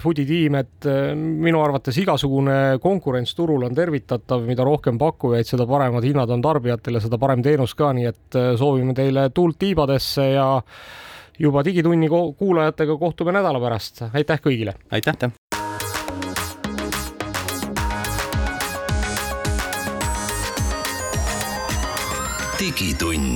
[SPEAKER 3] Foodi tiim, et äh, minu arvates igasugune konkurents turul on tervitatav, mida rohkem pakkujaid, seda paremad hinnad on tarbijatel ja seda parem teenus ka, nii et äh, soovime teile tuult tiibadesse ja juba Digitunni kuulajatega kohtume nädala pärast. aitäh kõigile!
[SPEAKER 5] aitäh!
[SPEAKER 1] digitund